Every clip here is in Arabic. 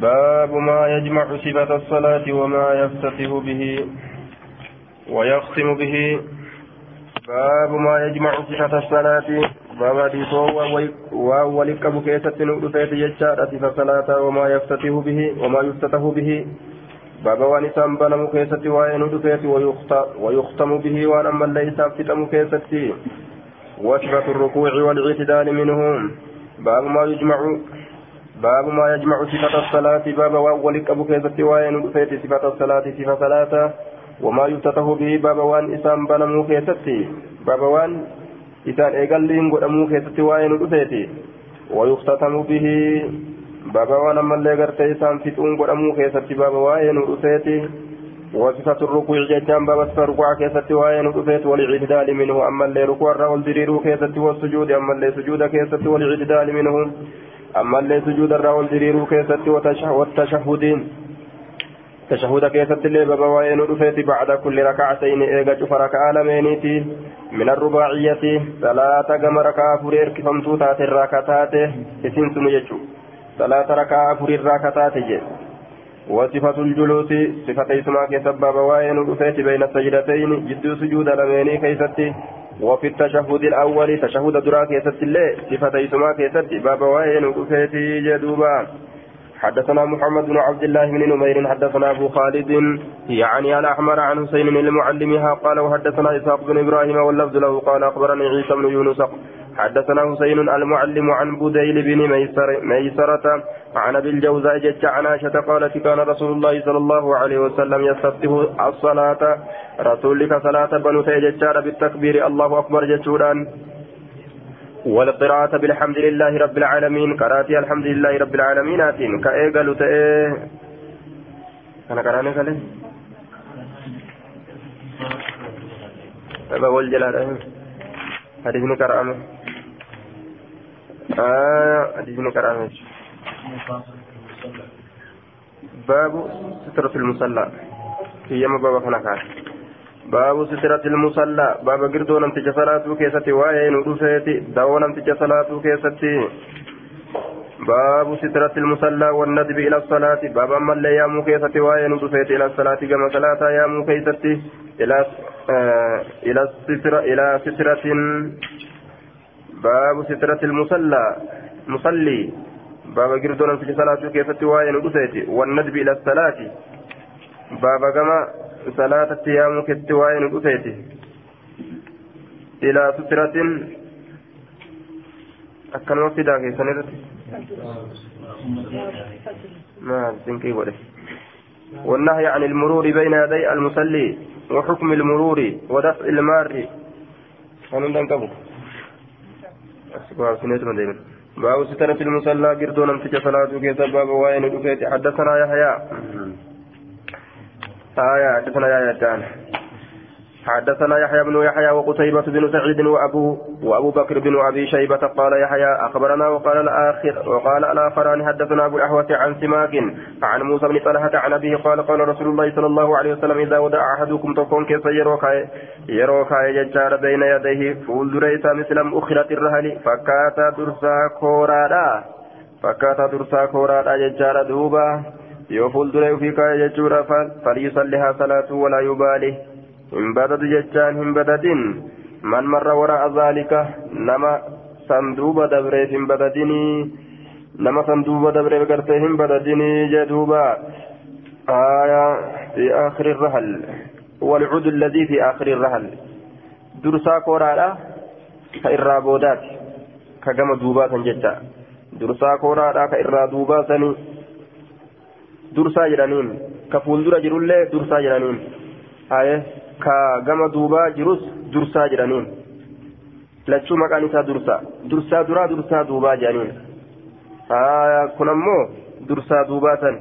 باب ما يجمع صفة الصلاة وما يفتتح به ويختم به. باب ما يجمع صفة الصلاة. باب ديسو وولك بكيسة نؤدفيت يجار صفة الصلاة وما يفتتح به وما يفتتح به. باب وان بنم كيسة وين ويختم به وان أما ليس فتم كيسة وصفة الركوع والإعتدال منهم. باب ما يجمع باب ما يجمع صفة الصلاة. باب ولك أبو كيزة وين فيت صفة الصلاة صفة صلاة وما يفتتح به باب وان إسام بنمو كيستي باب وان إسان إيقالين قدمو كيستي وين فيت ويختتم به باب وان أما اللي قرت إسان فتون قدمو كيستي باب وين فيت وصفة الركوع ججان باب صفة ركوع كيستي وين فيت والإعتدال منه أما اللي ركوع الرول دريرو كيستي والسجود أما اللي سجود كيستي والإعتدال منه أما اللي سجود الرأول دريرو كيست والتشهدين. تشهد كيست اللي وين رفيت بعد كل ركعتين إيجا شوف ركعة من الرباعية ثلاثة كما ركعة فرير كفمتو تات الركعتات. اسم سنججو ثلاثة ركعة فرير ركعتات جي وصفة الجلوس صفة كيست بابا وين رفيت بين السجدتين جدو سجود لميني كيستي. وفي التشهد الأول تشهد درا كيست الله صفة يسمى كيست باب وين وكفيتي جدوبا. حدثنا محمد بن عبد الله بن نمير حدثنا أبو خالد يعني الأحمر عن حسين المعلمها قال وحدثنا إسحاق بن إبراهيم واللفظ له قال أخبرني عيسى بن يونس حدثنا حسين المعلم عن بديل بن ميسر ميسرة عن أبي الجوزاء جت عن عائشة قالت كان رسول الله صلى الله عليه وسلم يستفتح الصلاة. رسولك صلاة بنو تيجتشار بالتكبير الله أكبر جتشوران والقراءة بالحمد لله رب العالمين. قراتي الحمد لله رب العالمين. آتين. كأيقل تأيه أنا قراني كله أبا والجلال حديثني كرامه آه حديثني كرامه باب سترة المصلى في يوم بابا فنكار باب سترة المصلى باب قردو نمتج صلاة كيستي وين ودوسيتي داو نمتج صلاة كيستي باب سترة المصلى والندب إلى الصلاة باب أما اللي يامو كيستي وين ودوسيتي إلى الصلاة كما صلاة يامو كيستي إلى آه إلى سترة إلى سترة باب سترة المصلى مصلي. باب قردون في صلاة كيف وين ودسيتي والندب إلى الصلاة. باب كما صلاة التيام كيف وين ودسيتي إلى سترة. أكن وفدا في سنة ما تنكي وله والنهي عن المرور بين يدي المصلي وحكم المرور ودفع المار. أنا ننكبه أسباب سنة من باب سترة المصلى قردو نمتج صلاة كيسا باب وين حدثنا يحيى. آية. حدثنا يحيى حدثنا يحيى بن يحيى وقتيبة بن سعيد وأبو وأبو بكر بن أبي شيبة قال يحيى أخبرنا وقال الآخر وقال الآخران حدثنا أبو الأحوة عن سماك عن موسى بن طلحة عن أبيه قال قال رسول الله صلى الله عليه وسلم إذا ودع أحدكم تكون كيف يروكا يروكا يجار بين يديه فول ريسا مثل أخرة الرهل فكاتا درسا كورادا فكاتا درسا كورادا يجار دوبا يوفول دري فليصليها صلاة ولا يبالي hin badadu jechaan hin badadin man marra wara'a zaalika nama sanduuba dabreef hin badadinii nama sanduuba dabreef gartee hin badadinii jedhuuba آية في آخر الرحل والعود الذي في آخر الرحل درسا كورالا كإرابودات كجمع دوبات جدا درسا كورالا كإرابودات درسا جرانين كفول درا جرولة درسا جرانين آية ka gama duubaa jirus dursaa jedhaniin. Lachuu maqaan isaa dursaa dursaa duraa dursaa duubaa jedhaniin. Kun ammoo dursaa duubaa san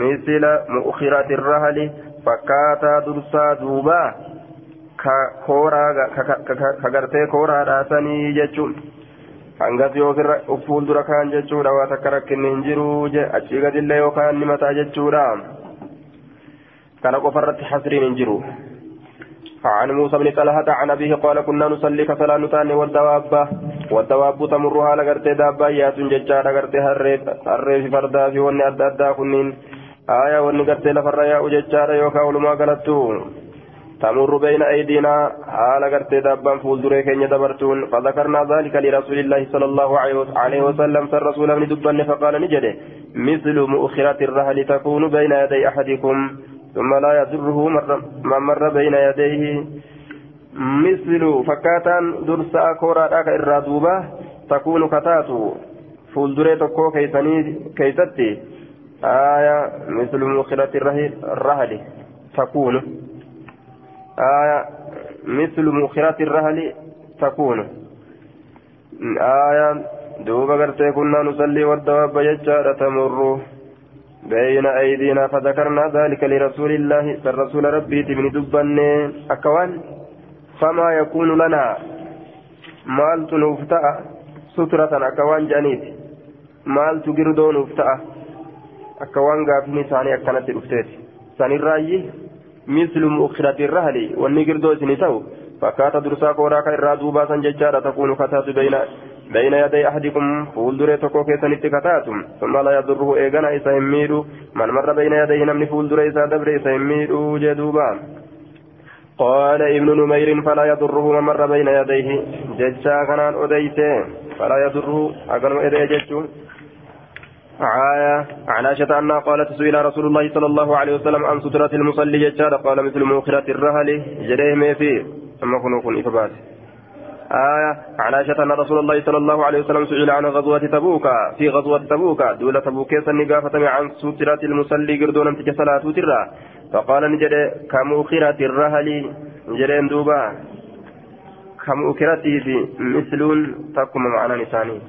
misila mu'ukhiraati rahali fakkaataa dursaa duubaa. Ka kooraa ka gartee kooraadhaa sanii jechuun. Hangas yoo fuuldura kaan jechuudha waa takka rakkinni hin jiru achii gadillee yookaan ni mataa jechuudha. Kana qofarratti hasriin hin jiru عن موسى بن طلحة عن أبيه قال كنا نصلي كصلاة نتاني والدواب. والدواب تمرها لغرتي دابا يات ججارة غرتي هري فردا في وني أدى أدى كنين. آية وني غرتي لفر يا ججارة يوكا ولما غلطو تمر بين أيدينا حال غرتي دابا فول دري كين دبرتون فذكرنا ذلك لرسول الله صلى الله عليه وسلم. فالرسول من دبن فقال نجده مثل مؤخرة الرهل تكون بين يدي أحدكم. ثم لا يضره من مر بين يديه. مثل فكاتا درسا كورا داك الرادوبة تكون كتاتو فولدري تكو كيسني كيستي آية مثل مؤخرة الرهل تكون آية مثل مؤخرة الرهل تكون آية دوبا قرتي كنا نصلي والدواب يجار تمر بين أيدينا فذكرنا ذلك لرسول الله فالرسول ربي من دبن أكوان فما يكون لنا؟ مال نفتأ سترة أكوان جانيت مال تقردون نفتأ أكوان قافني ثاني أكنت الأفتات ثاني الرأي مثل مؤخرة الرهل والنقردو سنتو. فكات درسا كوراكا الرادوبا سنججارة تكون كتات بين بين يدي أحدكم فولدر تكو كيسن اتكتاتم ثم لا يضره إيغانا إسا هميدو من مر بين يديه نمني فولدر إسا دبر إسا هميدو جدوبا. قال ابن نمير فلا يضره من مر بين يديه. ججا كانان أديته فلا يضره أقنم إدي ججو. آية عن عائشة أنها قالت سئل رسول الله صلى الله عليه وسلم عن سترة المصلي ججارة قال مثل مؤخرة الرهل جريه ما فيه. ثم كنوا كن إفبات آية. عن عائشة أن رسول الله صلى الله عليه وسلم سئل عن غزوة تبوك. في غزوة تبوك دولة تبوك سنقافة عن سترة المصلي قردون أنت صلاة ترى. فقال نجد كمؤخرة الرهل. نجد دوبا كمؤخرة في مثل تقم معنا نساني.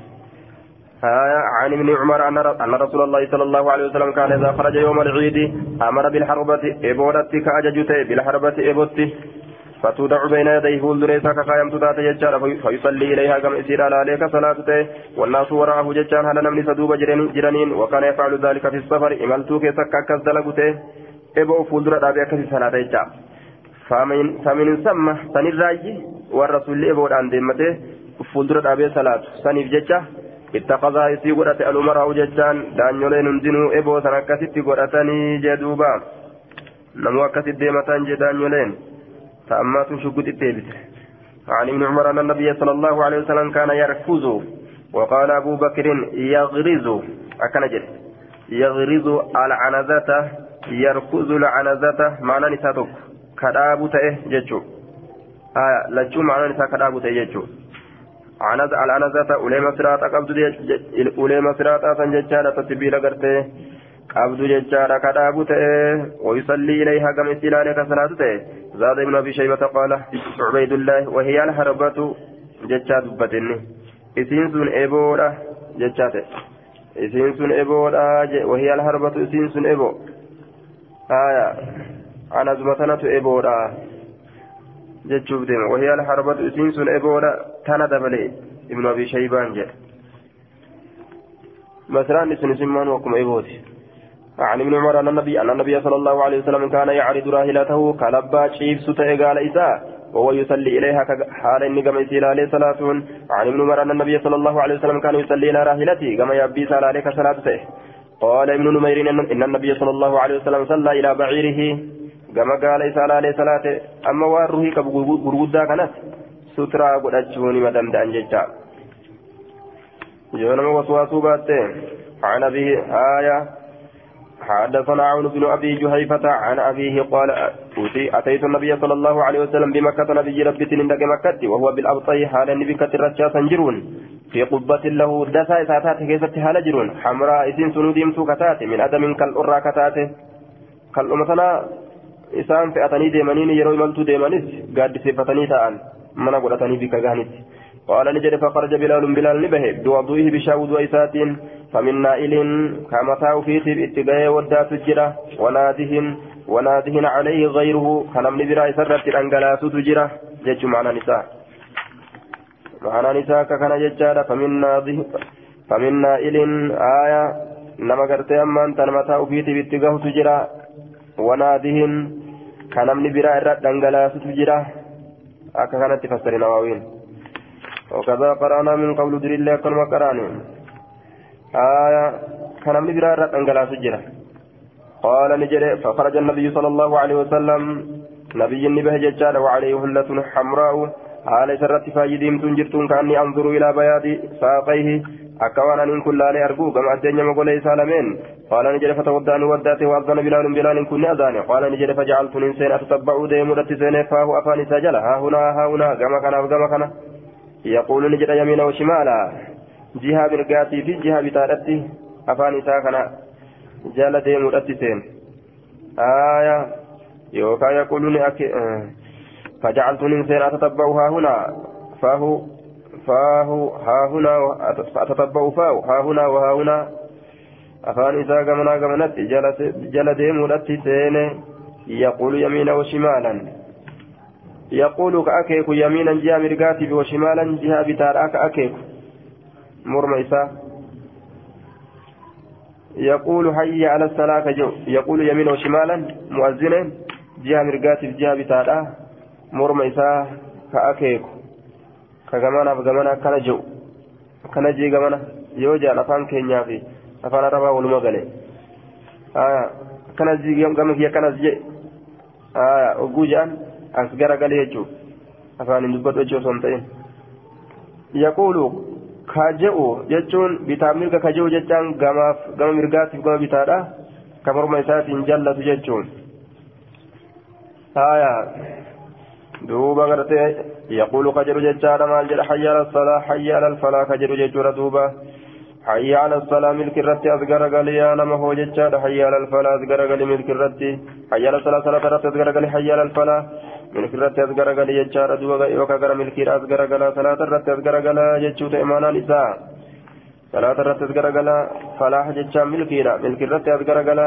آية. عن ابن عمر أن رسول الله صلى الله عليه وسلم كان إذا خرج يوم العيد أمر بالحربة إبودتك أججته بالحربة إبوته فتودع بين يديه فولدريسا كقايم تتات ججار فيصلي إليها كم إسير على عليك صلاته والناس وراءه ججار هل نمني سدوب جرانين؟ وكان يفعل ذلك في السفر. إملتو كيسك أكس دلقته إبو فولدر دابي أكس صلاة ججار فمن فمن ثم سنراجي والرسول إبو عن دمته فولدر دابي صلاة. سنف ججار اتخذها إسي قرأت الأمراء ججان. دانيولين هندنوا إبو سنكست قرأتني جدوبا. نمو أكست ديمتان جدانيولين تأمات شقت التيبت عن ابن عمر أن النبي صلى الله عليه وسلم كان يركز وقال أبو بكر يغرز. أكنجل يغرز العنزة يركز العنزة. معنى نساتك كداب تأه ججو. آية لجو معنى نسا كداب تأه ججو. عنز العنزة أوليما سراطة قبض أوليما سراطة سنججالة تتبيل قرته jechaadha ka dhaabu ta'e ويصلي إليها كما استلالك صلاة ta'e زاد ابن أبي شيبة قال عبيد الله وهي الحربة جتشا دبتني إسين سن إبورا جتشا إسين سن إبورا وهي الحربة إسين سن إبو آية أنا زمتنة إبورا جتشوف ديما وهي الحربة إسين سن إبورا تانا دبلي ابن أبي شيبان جاء مثلا نسن سمان وكم إبوتي عن ابن عمر أن النبي أن النبي صلى الله عليه وسلم كان يعرض راهلته كلبا شيف ستة قال إساء وهو يصلي إليها حال إني كما عليه صلاة عن ابن عمر أن النبي صلى الله عليه وسلم كان يصلي إلى راهلته كما يبي سال عليك صلاته قال ابن نمير إن النبي صلى الله عليه وسلم صلى إلى بعيره كما قال إسال عليه صلاة أما واره كبغودا كانت سترى قد أجوني مدام دان ججا يونم وسواسو باتين. عن أبيه آية حدثنا عون بن أبي جهيفة عن أبيه قال أتيت النبي صلى الله عليه وسلم بمكة نبي ربي تندق مكة وهو بالأبطي حال النبي كتر سنجرون في قبة له دسا ساتات كيست حال جرون. حمراء إسين سنوديم كتات من أدم كالأرى كتات كالأمثنا isaan fe'atanii deemaniin yeroo imaltuu deemanis gaaddiseeffatanii ta'an mana godhatanii bika gahaniti قال نجد فخرج بلال بلال نبه بوضوئه بشاود وإساتين فمن نائل كما تاو في خيب اتقاء ودات الجرة وناده وناده عليه غيره. كنم نبرا سرت الأنقلاس تجرة جج معنا نساء. معنا نساء كان ججارة فمن ناده فمن نائل آية. نما قرتي أمان تنمتا في خيب اتقاء تجرة ونادهن kanamni biraa irra dhangalaasutu jira akka kanatti fassari nawaawiin وكذا قرأنا من قول در الله كنما قرأني آية كنمني برا رد أنقلاس جرا. قال نجري فخرج النبي صلى الله عليه وسلم. نبي النبه ججال وعليه هلة حمراء. حال سرت فايدين تنجرتون كأني أنظر إلى بياض ساقيه. أكوان أن كل لا أرجو كما أدنى مقول سالمين. قال نجد فتودعني وداته وأذن بلال بلال كن أذان. قال نجد فجعلت إنسان أتتبع ديم رتسين فاه أفاني سجل. ها هنا ها هنا كما كان كما كان. يقول نجد يمين وشمالا جهة برقاتي في جهة بتارتي أفاني ساكنا جال ديم رتسين آية يوكا يقولون أكي آه فجعلت إنسان أتتبعها هنا فاه فاه ها هنا أتتبع فاه ها هنا وها هنا أفان إذا قمنا قمنت جل ديم ولت سين يقول يمينا وشمالا يقول كأكيك يمينا جهة مرقاتي وشمالا جهة بتار أكيك. مرمى إساء يقول حي على الصلاة جو. يقول يمينا وشمالا مؤذنا جهة مرقاتي جهة بتار مرمى إساء كأكيك. كغمانا بغمانا كان جو. كان جي غمانا يوجا لفان كينيا في. waluma gale akkanas gama kiyya akkanas je ogguu jedhan as gara gale jechuun afaan hin dubbatu jechuu osoo hin ta'in yaquulu ka je'u jechuun bitaa mirga ka je'u jechaan gamaaf gama mirgaatiif gama bitaadha ka morma isaatiin jallatu jechuun haya duuba gartee yaquulu ka jedhu jechaadha maal jedha hayya ala salaa hayya ala alfalaa ka jedhu jechuudha duuba حي على الصلاة ملك الرتي أذكر قال يا نما هو جتشاد حي على الفلاح أذكر قال ملك الرتي حي على الصلاة صلاة الرتي أذكر قال حي على الفلاح ملك الرتي أذكر قال جتشاد دوغا وكا ملك أذكر قال صلاة الرتي أذكر قال جتشوت إيمانا نساء. صلاة الرتي أذكر قال فلاح جتشاد ملك الرتي أذكر قال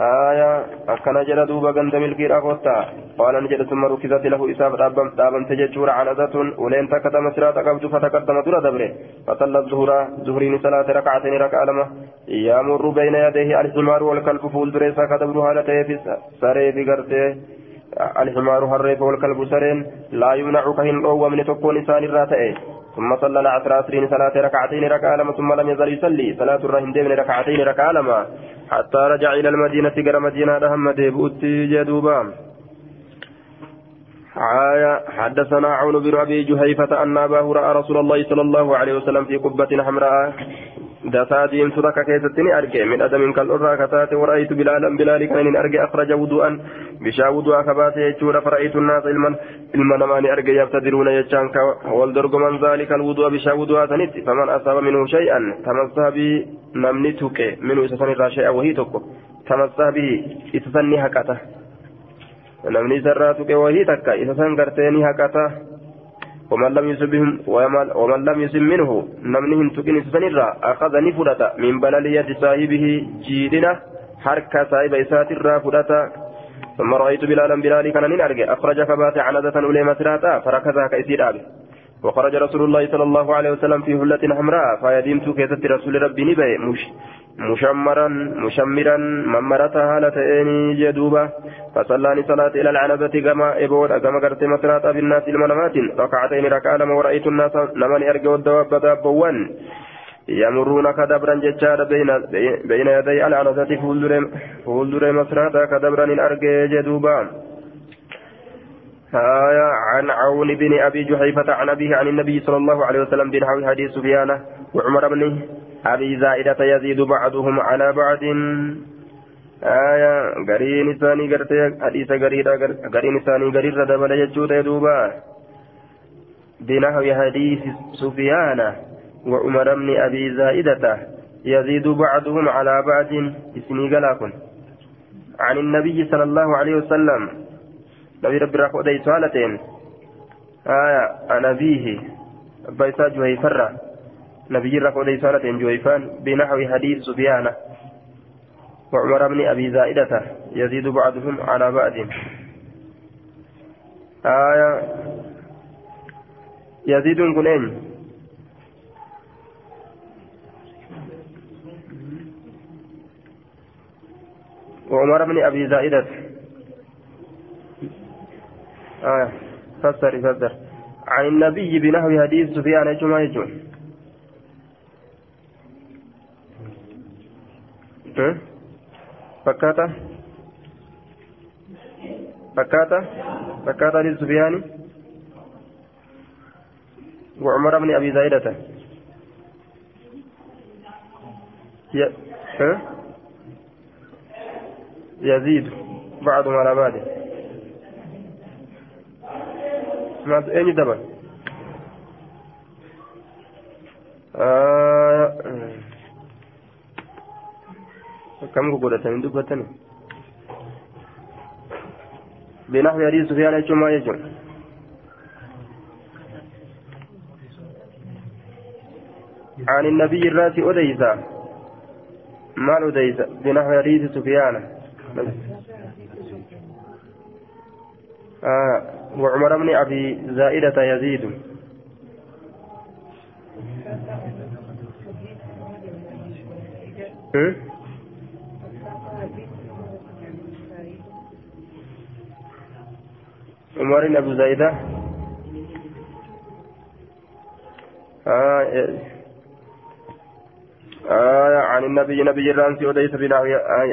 آية أكنا جل دوبا غند ملكي راكوتا قال نجد ثم ركزت له إساف دابم دابم تججور عنزة ولين تكت مسرات قبض فتقدم دور دبره فصلى الظهر ظهرين صلاة ركعتين ركع لما يمر بين يديه الحمار والكلب فول دريسا كدبر هالته في سري في غرته الحمار هريف والكلب سرين لا يمنع كهن أو من تكون إنسان الراتئ ثم صلى العصر عصرين صلاة ركعتين ركع لما ثم لم يزل يصلي. صلاة الرحم دين ركعتين ركع لما حتى رجع إلى المدينة قرى مدينة أهم ديبوتي جدوبا. آية حدثنا عون بن أبي جهيفة أن أباه رأى رسول الله صلى الله عليه وسلم في قبة حمراء. دسادين صدق كيستني أرجع من أدم كالأرى كتات ورأيت بلالا بلال كان أرجع أخرج وضوءا بشا وضوء كبات يجور فرأيت الناس علما علما نمان أرجع يبتدرون يجانك والدرج من ذلك الوضوء بشا وضوء تنت فمن أصاب منه شيئا تمسه به نمنتك منه إسسني شيئا وهي تكو تمسه به namni isarraa tuqe wahii takka isa san garteeni haqata. ومن لم يصبهم ومن لم يصب منه نمني هنتقين سنرا أخذ نفرة من بلل يد صاحبه جيدنا حركة صاحب إسات الرا فرة ثم رأيت بلالا بلالي كان نرجع أخرج كبات عنادة أولي مسراتا فركزها كيسير أبي. وخرج رسول الله صلى الله عليه وسلم في هلة حمراء فيديمت كيست رسول ربي نبي مش مشمرا مشمرا ممرتها لتئني جدوبا فصلاني صلاة إلى العنبة كما إبود كما قرت مسرات بالناس المنامات ركعتين ركع لما ورأيت الناس لمن أرجو الدواب دابوان. يمرون كدبرا ججار بين بين يدي العنبة فولدر مسرات كدبرا الأرجي جدوبا آية عن عون بن أبي جحيفة عن أبيه عن النبي صلى الله عليه وسلم بنحو حديث سفيان وعمر بن أبي زائدة يزيد بعضهم على بعض. آية قرين ثاني قرتي حديث قرين ثاني قريرة دبل يجود يدوبا. بنحو حديث سفيان وعمر بن أبي زائدة يزيد بعضهم على بعض. اسمي قلاكم عن النبي صلى الله عليه وسلم نبي ربي راح ودي سؤالتين آية عن أبيه أبا جهيفرة نبي راح ودي سؤالتين جهيفان بنحو حديث سفيان وعمر بن أبي زائدة يزيد بعضهم على بعض آية يزيد كنين وعمر بن أبي زائدة آية. فسر فسر. عن النبي بنحو حديث سفيان إيش يجو فكاتا فكاتا فكاتا للسفياني وعمر بن أبي زايدة؟ يزيد. بعضهم على بعض. ما أين دبل آه... كم قولة من دبتني بنحو حديث سفيان يجمع ما يجمع عن النبي الراسي أديسا مال أديسا بنحو حديث سفيان آه وعمر بن أبي زائدة يزيد. عمر بن أبي زائدة. آه آية عن النبي نبي الرانسي وديس بنحو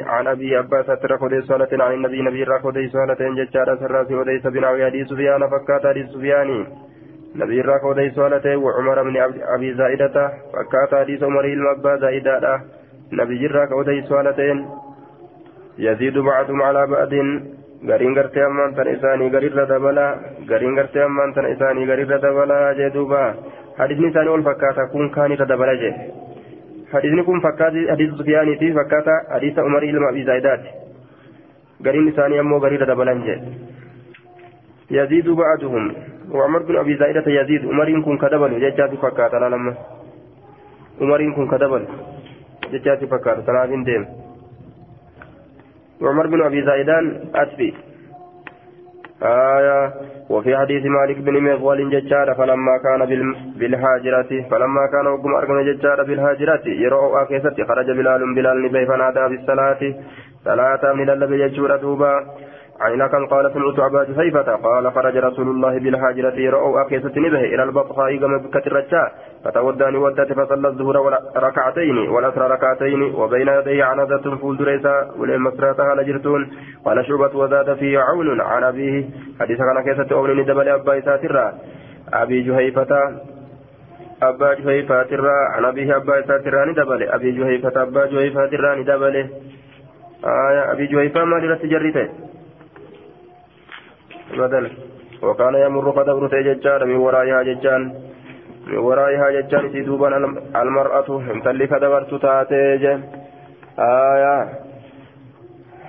عن أبي عباس ترك وديس سؤالة عن النبي نبي راك وديس سؤالة ججارة سراسي وديس بنحو حديث سفيان فكات حديث سفياني نبي راك وديس سؤالة وعمر بن أبي زائدة. فكات حديث عمر المبا زائدة. نبي راك وديس سؤالة يزيد بعضهم على بعض gariin gartee ammaan tan isaanii garirra dabala gariin gartee ammaan tan isaanii garirra dabala jee duuba hadisni isaanii wal fakkaata kun kaanirra حديثني كن فكاتي حديث سفيانيتي فكاتا حديث عمر إلما أبي زايدات قرين ثاني أمو قرير دبلنجي يزيد بعدهم وعمر بن أبي زايدة يزيد عمر كن كدبل ججات فكاتا لما عمر كن كدبل ججات فكاتا تنافين ديم وعمر بن أبي زايدان أتبي آية وفي حديث مالك بن مغول ججار فلما كان بالهاجرة فلما كان وقم أرقم ججار بالهاجرة يروا أكيست خرج بلال بلال نبي فنادى بالصلاة صلاة من اللبي يجور دوبا. عين كان قال سمعت أبا جحيفة قال خرج رسول الله بالهاجرة يرأوا أكيسة نبه إلى البطحاء كما بكة الرجاء. فتوداني ودت فصلى الظهر ركعتين والأسرى ركعتين وبين يديه عنزة فول دريسا ولمسراتها لجرتون. قال شعبة وزاد فيه عون عن أبيه. حديث كان كيسة أولين دبل أبا إساترا أبي جحيفة أبا جحيفة ترى عن أبيه أبا إساترا ندبل أبي جحيفة أبا جحيفة ترى ندبل آية أبي جحيفة ما درت جريته. بدل. وكان يمر قدبر تججان من ورائها ججان. من ورائها ججان سيدوبا المرأة امتلك دبرت تاتيج آية.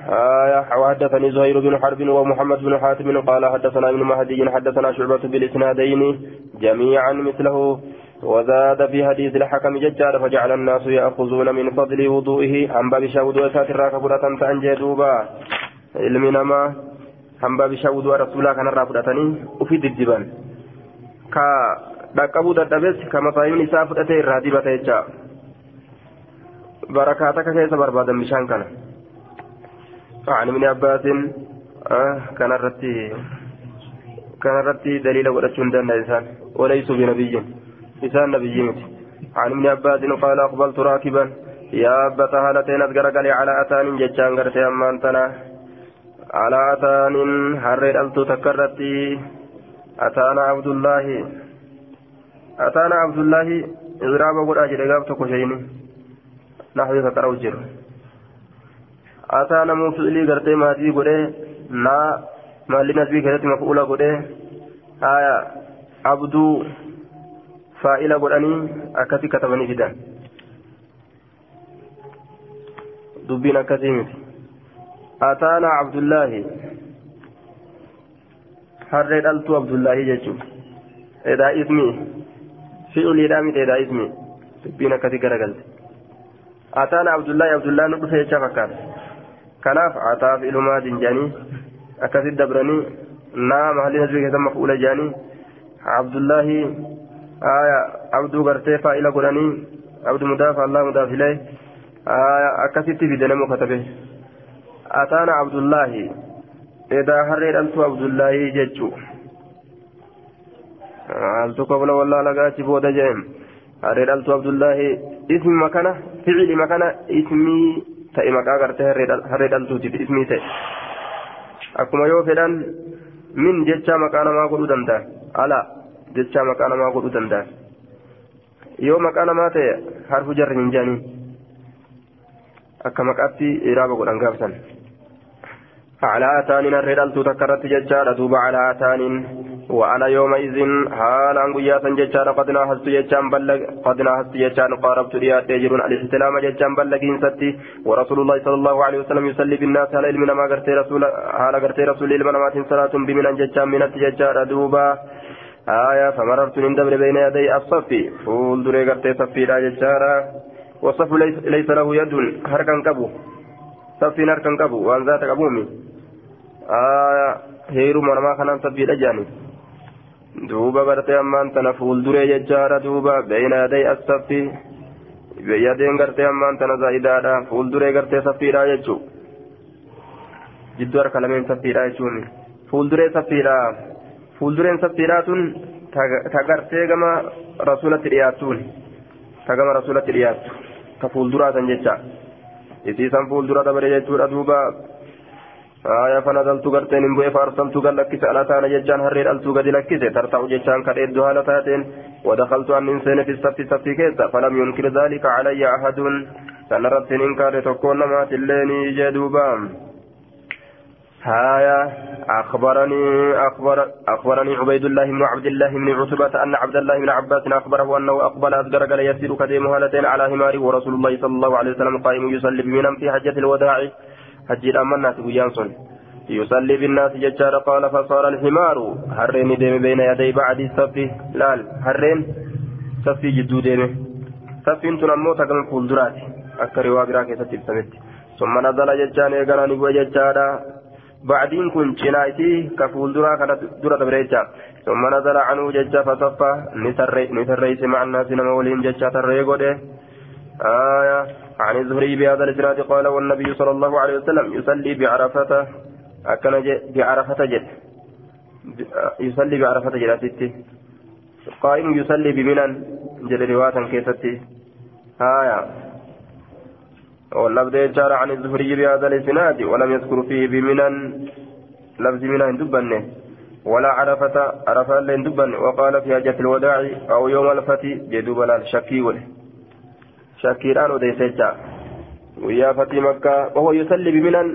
آية. وحدثني زهير بن حرب ومحمد بن حاتم قال حدثنا ابن مهدي حدثنا شعبة بالإسنادين جميعا مثله. وزاد في حديث الحكم ججار فجعل الناس يأخذون من فضل وضوئه. عن باب شاود ساتر كبرة تنجي دوبا. علم hambaa bishaan wudu'a rasuulaa kanarraa fudhatanii ufii diddiban ka dhaqqabuu dadhabes ka masaayiin isaa fudhatee irraa dibata jecha barakaa takka keessa barbaadan bishaan kana عن ابن عباس كان الرتي كان الرتي دليل دنا إنسان وليس بنبي إنسان نبي مت عن ابن عباس قال أقبلت راكبا يا أبت هالتين أذكرك على أتان جتشان قرتي أمان تنا على أتان هرر ألتو تكرتي أتانا عبد الله أتانا عبد الله إضراب قد أجل قاب تكوشيني نحو يتقرأ جر أتانا مفعلي قرتي ماتي قد نا مالي نسبي كذلك مفعولة قد آية عبدو فائلة قدني أكثي كتبني جدا دبين أكثي مثل أتانا عبد الله حرد ألتو عبد الله جيجو إذا اسمي فعل إدامي إذا اسمي بين كثير قلت أتانا عبد الله عبد الله نقص يشافكات كناف أتا في إلما جاني أكثر دبرني. نام هل نجوي كذا مفعول جاني. عبد الله آية عبد غرتي فائل قراني. عبد مدافع الله مدافع إليه. آية أكثر في دنمو كتبه. أتانا عبد الله إذا هرر أنت عبد الله ججو maaltu kobla wallaala gaachi booda jeem harree dhaltuu abdullaahi ismi makana ficili makana ismii ta'e maqaa gartee harree dhaltuutiif ismii ta'e akkuma yoo fedhan min jecha maqaa namaa godhuu danda'a ala jecha maqaa namaa godhuu danda'a yoo maqaa namaa ta'e harfu jarri hin jedhanii akka maqaatti iraaba godhan gaafsan. على آتان الرجال تذكرت ججارة دوب على آتان وأنا يومئذ حالا قياسا ججارة قد ناهزت ججان بلغ قد ناهزت ججان قاربت رياض يجرون الاستلام ججان بلغين ستي. ورسول الله صلى الله عليه وسلم يصلي بالناس على علم ما قرت رسول على قرت رسول المنامات صلاة بمن ججان من ججارة دوبا. آية فمررت من دبر بين يدي الصف فول دري قرت صفي لا ججارة والصف ليس له يد هركا كبو. صفي هركا كبو وان ذات كبومي heeruma namaa kanaan sabbiidha jedhani duuba gartee ammaan tana fuulduree jechaadha duuba beeyna yaday assaffi yadeen gartee ammaan tana zaa'idaadha fuulduree gartee saffiidha jechuu jidduu harka lameen saffiidha jechuun fuulduree saffiidha fuuldureen saffiidhaa tun ta gartee gama rasulatti dhiyaattuun ta gama rasulatti dhiyaattu ta fuulduraa san jecha isiisan fuuldura dabare jechuudha duuba. آية فنزلت قرتين إن بوئ فأرسلت قال لكس على تانا ججان هرير ألتو قد لكس ترتع ججان كريد هالتاتين ودخلت أن إنسان في السبت السبت كيسا فلم ينكر ذلك علي أحد سنرت إنكار تكون ما تليني جدوبا هايا أخبرني أخبر أخبرني عبيد الله بن عبد الله بن عتبة أن عبد الله بن عباس أخبره أنه أقبل أصدر قال يسير كديم هالتين على هماره ورسول الله صلى الله عليه وسلم قائم يصلي بمنام في حجة الوداع حجي الأمانات بجانسون يصلي بالناس ججار قال فصار الحمار. هرين ديم بين يدي بعد الصف لال هرين صفي جدو ديم. صفي انتو نمو تقل فولدرات أكري واقرا كيسة ثم نزل ججان يقرا نبوة ججارا بعدين كن جنايتي كفولدرا كانت درة بريجا ثم نزل عنه ججا فصفى. نسريس مع الناس نمولين ججا تريقوده آية. عن الزهري بهذا الإسناد قال والنبي صلى الله عليه وسلم يصلي بعرفة. أكن بعرفة جد. يصلي بعرفة جد ستي قائم يصلي بمنن. جد رواة كيستي. آية. واللفظ جار عن الزهري بهذا الإسناد ولم يذكر فيه بمنن. لفظ منن دبنه. ولا عرفة عرفة لين دبن وقال في حجة الوداع أو يوم الفتي جدوب الشكي وله. شاكيران وديسجا ويا فتي مكة وهو يصلي بمنن.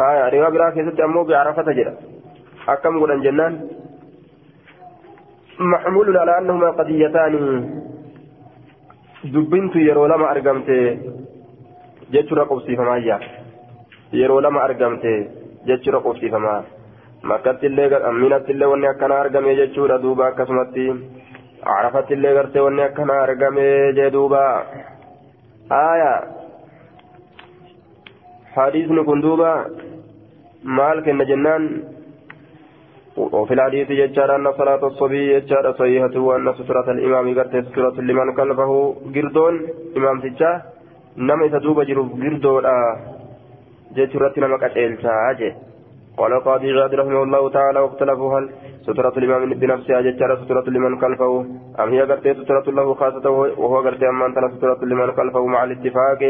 آية رواية براك يسد أمو بعرفة جرا. أكم قلن جنان محمول على أنهما قضيتان. دبنت يرو لما أرقمت. فما جاء يرو لما أرقمت جتر قبسي فما مكة اللي أمينة اللي وني أكنا أرقمي جتر دوبا كسمتي عرفت illee gartee wanni akkana argamee jee duuba. Aya hadiisni kun duuba. Maal kenna jennaan? وفي الحديث يجعل أن صلاة الصبي يجعل صحيحة وأن سترة الإمام قد سترة لمن كلفه قردون إمام تجاه نما يتدوب جروب قردون آه جترة نما قد إلتاجه قال قاضي عياض رحمه الله تعالى واختلفوا هل سترة الإمام بنفسها جتر سترة لمن خلفه أم هي قرتي سترة له خاصة وهو قرتي أما أنت سترة لمن خلفه مع الاتفاق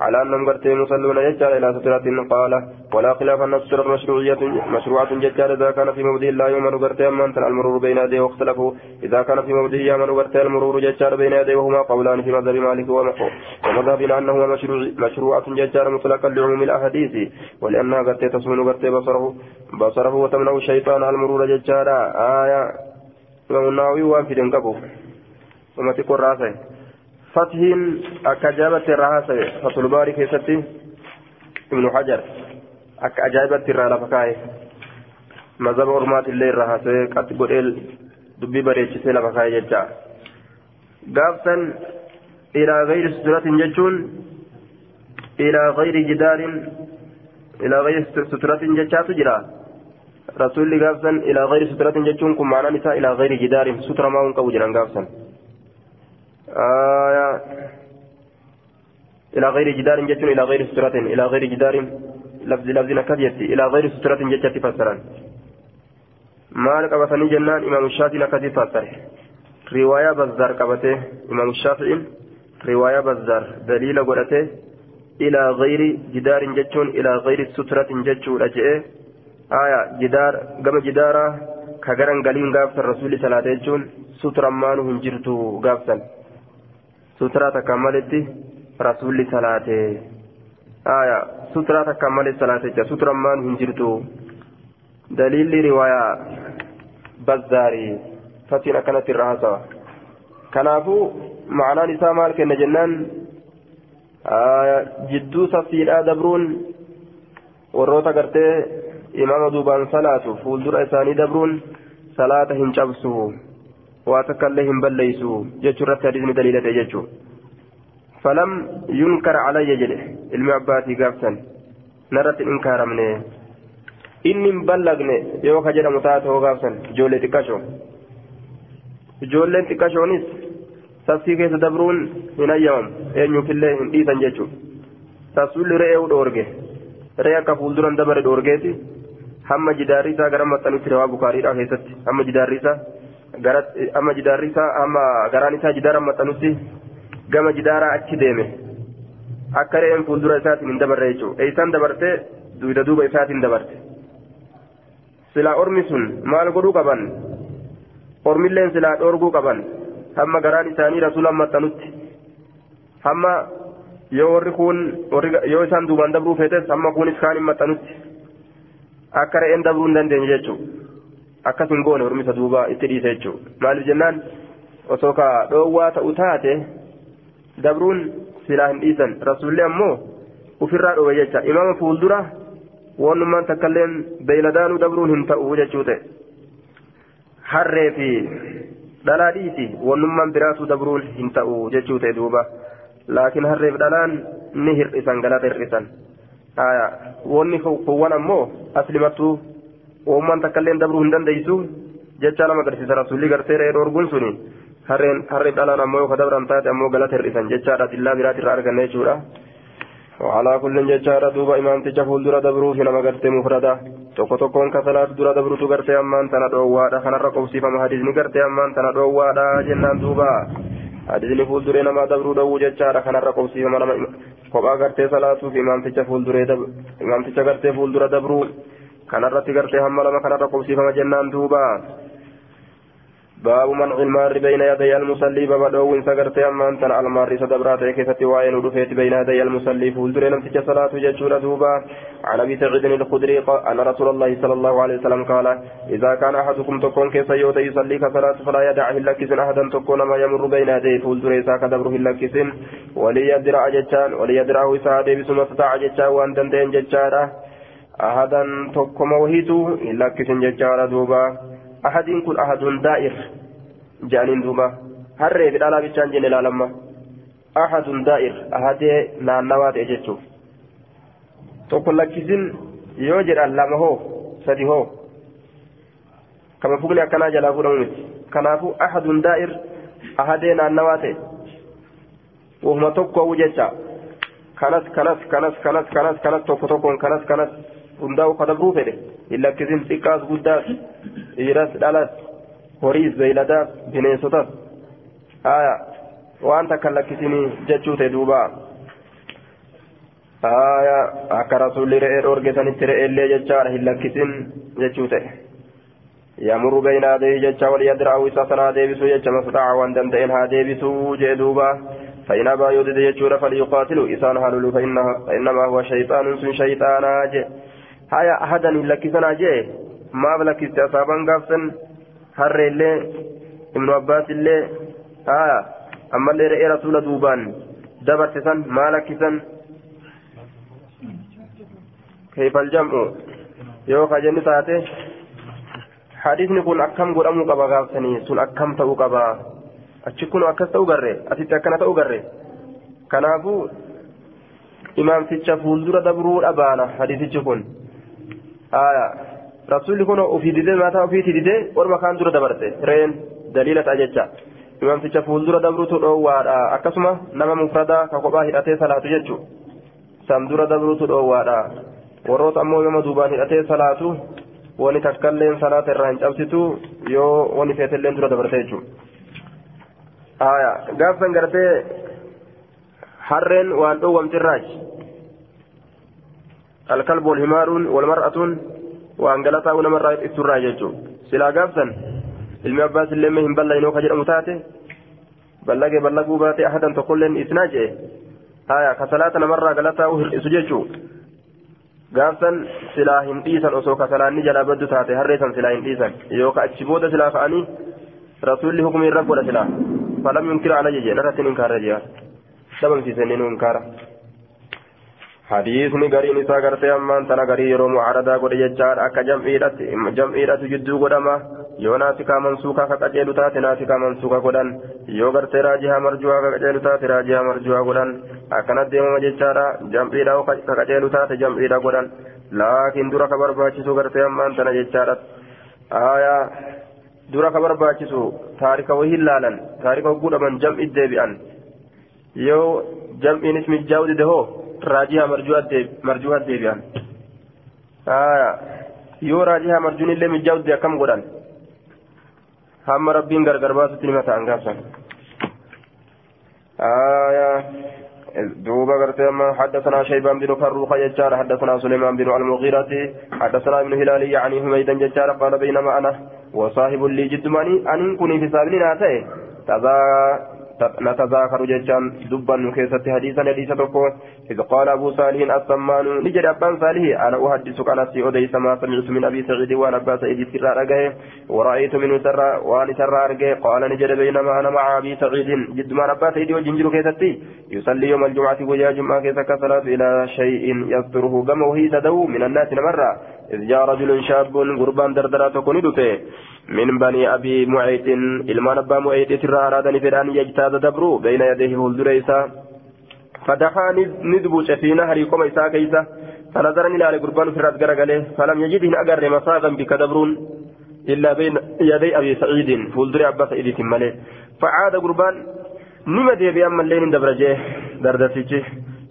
على أنهم قرتي مصلون جتر إلى سترة قال ولا خلاف أن السترة مشروعية مشروعة جتر إذا كان في موضع لا يؤمن قرتي أما أنت المرور بين يديه واختلفوا إذا كان في موضع يؤمن قرتي المرور جتر بين يديه وهما قولان في مذهب مالك ومذهبنا أنه مشروعة مطلقا لعموم الأحاديث ولأنها قرتي قرتي بصره بصره وتمنع الشيطان المرور آية إمام النووي وافد قبو ثم تقول راسه فتح أكجابة الراسة فتح الباري كيستي ابن حجر أكجابة الرالة فكاي مذهب أرمات الليل الراسة قد قل دبي بريتش سيلا فكاي جتا قابتا إلى غير سترة جتون إلى غير جدار إلى غير سترة جتات جرا رسول قابسا إلى غير سترة جتون كم معنى نساء إلى غير جدار سترة ما هنكو جرا قابسا آية إلى غير جدار جتون إلى غير سترة إلى غير جدار لفظ لفظ نكديت إلى غير سترة جتات فسرا maal qabatanii jennaan imaamu shaafiin akkasii fassare riwaayaa bazzaar qabatee imaamu shaafiin riwaayaa bazzaar daliila godhatee ilaa gayri jidaarin jechuun ilaa gayri suturatin jechuudha je'ee ka garan galiin gaafsan rasuulli salaate jechuun suturaan maanu hin jirtu gaafsan suturaa takkaan maletti rasuulli salaate aya suturaa takkaan malee salaate jecha suturaan maanu hin jirtu daliilli riwaayaa bazzaarii fatiin akkanatti irra haasawa kanaafuu ma'anaan isaa maal kenna jennaan jidduu saffiidhaa dabruun warroota gartee imaama duubaan salaatu fuuldura isaanii dabruun salaata hin cabsuhu waa takka illee hin balleeysu jechuu irratti hadiisni daliilate jechuudha. فلم ينكر علي جده المعباتي قابسا نرت الإنكار منه إني مبلغني يوكا جدا متاته قابسا جولي تكاشو جولي تكاشو نيس سبسي كيس دبرون من أيام أن يوكي الله إيسا جيشو سبسول رئيه ودورجه رئيه كفول دران دبر دورجيتي hamma jidaarri isaa gara maxxanutti rawaa bukaariidha keessatti hamma jidaarri isaa gara hamma jidaarri isaa hamma garaan isaa jidaara maxxanutti gama jidaaraa achi deeme akka re'een fuuldura isaatiin hin dabarre jechuudha eeysaan dabartee duuda duuba isaatiin dabarte silaa ormi sun maal godhuu qaban ormilleen silaa dhoorguu qaban hamma garaan isaanii rasuulaan maxxanutti hamma yoo warri kun yoo isaan duubaan dabruu feetes hamma kunis kaan hin maxxanutti akka re'een dhabuu hin dandeenye jechuudha akkas hin goone hormisa duuba e itti dhiise jechuudha maaliif jennaan osoo ka dhoowwaa ta'u taate dabruun silaa hin dhiisan rasuulli ammoo ofirraa dhoobe jecha imaama fuuldura wannummaan takkailleen beeyladaanuu dabruun hin ta'u jechuu ta'e harree fi dhalaa dhiisi wannummaan biraatuu dabruun hin ta'u jechuu ta'e duuba. Laakiin harree fi dhalaan ni hir'isan galata hir'isan. Wanni kuwwan ammoo aslimattuu uumaan takkailleen dabruu hin dandeeysu jecha lama agarsiisa rasuulli gartee re'ee dhoorguun suni harreen harreef dhalaan ammoo yoo ka dabran taate ammoo galata hir'isan jechaadha dillaa biraatirraa arganne jechuudha وعلى كل ججارة دوبا إمام تجفول درا دبرو في نما قرتي مفردة tokko tokkoon ka salaatu dura dabrutu gartee ammaan tana dhoowwaadha kanarra qobsiifama hadisni gartee ammaan tana dhoowwaadha jennaan duuba hadisni fuulduree namaa dabruu dhowwu jechaadha kanarra qobsiifama nama kophaa gartee salaatuuf imaamticha fuulduree imaamticha gartee fuuldura dabruu kanarratti gartee hamma lama kanarra qobsiifama jennaan duuba باب منع المار بين يدي المصلي باب دوين سغرت أمان تن المار سدبرات كيفتي واين ودفيت بين يدي المصلي فولدر نمتج صلاة ججور دوبا. عن أبي سعيد الخدري أن رسول الله صلى الله عليه وسلم قال إذا كان أحدكم تكون كيف يوت يصلي كصلاة فلا يدع لكسن أحدا تكون ما يمر بين يدي فولدر ساك دبره لكسن وليدرع ججان وليدرع سعد بسم استطاع ججان وأن دندين ججارة. أحدا تكون وهيتو لكسن ججارة دوبا. Ahadiin kun ahadun daa'ir jaaniin duuba harree fi dhalaa bichaan jenne ilaalamma ahadun daa'ir ahadee naannawaa ta'e jechuuf tokko lakkisin yoo jedhan lama hoo sadi hoo kama fugni akkanaa jalaa fuudhamu miti kanaafuu ahadun daa'ir ahadee naannawaa ta'e wahuma tokko hawwu jecha kanas kanas kanas kanas kanas kanas tokko tokkoon kanas kanas hundaa'u kadabruu fedhe hin lakkisin xiqqaas guddaas dhiiras dhalas horiis beeyladaas bineensotas haya waan takka lakkisinii jechuu ta'e duuba haya akka rasuulli re'ee dhoorgesanitti re'eellee jechaadha hin lakkisin jechuu ta'e jecha waliyadiraa'u isa sanaa deebisuu jecha masdaaca waan danda'een haa deebisuu jee duuba فإن أبى يودد يجور فليقاتلوا إسان هلولوا فإنما هو شيطان سن شيطانا جي هيا أحدا لكسنا جي maaf lakkifte asaabaan gaafsan harree illee ibnu abbaas illee haa ammallee re'ee rasuula duubaan dabarte san maa lakkisan? Keefal jam'u yoo kajenni taate hadiisni kun akkam godhamuu qaba gaafsanii sun akkam ta'uu qaba? Achi kun akkas ta'uu garre asitti akkana ta'uu garre kanaafuu imaamticha fuuldura dabruu baana hadisichi kun. Haa. Rasuulli kun ofii didee mataa ofiiti didee orma kaan dura dabarte reen daliila ta'a jecha imaamticha fuuldura dabruutu dhoowwaadha akkasuma nama mufradaa ka kophaa hidhatee salaatu jechu san dura dabruutu dhoowwaadha warroota ammoo nama duubaan hidhatee salaatu wani takkalleen salaata irraa hin cabsitu yoo wani feetelleen dura dabarte jechuudha gaafsan gartee harreen waan dhoowwamtirraachi alkalbu walhimaaruun walmar'atuun gaafsan ilmi abbaas illee hin ballayinoo ka jedhamu taate ballagee ballaguu baate ahadan tokkolleen isnaa jee aya ka salaata namarraa galataa u hir'isu jechuudha gaafsan silaa hin dhiisan osoo kasalaanni jalaa baddu taate harreessan silaa hin dhiisan yookaan achi booda silaa ka'anii rasuulli hukumii irra godha silaa falam yunkira alayya jee narratti hin inkaarre jee dhabamsiisanii nu inkaara hadiisni gariin isaa gartee ammaan tana garii yeroo mucaaradaa godhe jechaadha akka jam'iidhatu jidduu godhama yoo naasikaa mansuukaa ka qaceelu taate naasikaa mansuukaa godhan yoo gartee raajihaa marjuhaa ka qaceelu taate raajihaa marjuhaa godhan akkana deemama jechaadha jam'iidha ka qaceelu taate jam'iidha godhan laakiin dura ka barbaachisu gartee ammaan tana jechaadha aayaa dura ka barbaachisu taarika wahii laalan taarika hogguu dhaban jam'i deebi'an yoo jam'iinis mijaa'u dide hoo raajihaa marjuhaa deebi'an. Aayaa yoo raajihaa marjuun illee mijaa'u dide akkam godhan? هم ربين غرغر باسط لما تنقصن آية دوبا قرتما حدثنا شيبان بن فروخ يجار حدثنا سليمان بن المغيرة حدثنا ابن هلالي يعني حميدا ججار قال بينما أنا وصاحب لي جدماني أن كوني في سابلين آتي تذا نتذاكر ججان دبا كيسة حديثا حديث تقول إذ قال أبو صالح السمان نجد أبان صالح. أنا أحدثك أنا سي أديس ما سمعت من أبي سعيد وأنا أبا سعيد سر أرقه ورأيت منه سر وأنا سر أرقه قال نجد بينما أنا مع أبي سعيد جد ما أبا سعيد وجنجر يصلي يوم الجمعة ويا جمعة كيسة كصلاة إلى شيء يستره قم وهي تدو من الناس مرة إذ جاء رجل شاب قربان دردرات كندته من بني أبي معيط. إلمان أبا معيط ترى أرادني فران يجتاز دبرو بين يديه هلدريسا فدحا ندبوش في نهر قم إساء كيسا. فنظرني إلى قربان فرات قرقله. فلم يجده أقر مساغا بك دبرون إلا بين يدي أبي سعيد فولدري أبا سعيد تمالي فعاد قربان. نما دي بأما الليل دبرجه دردسيجه.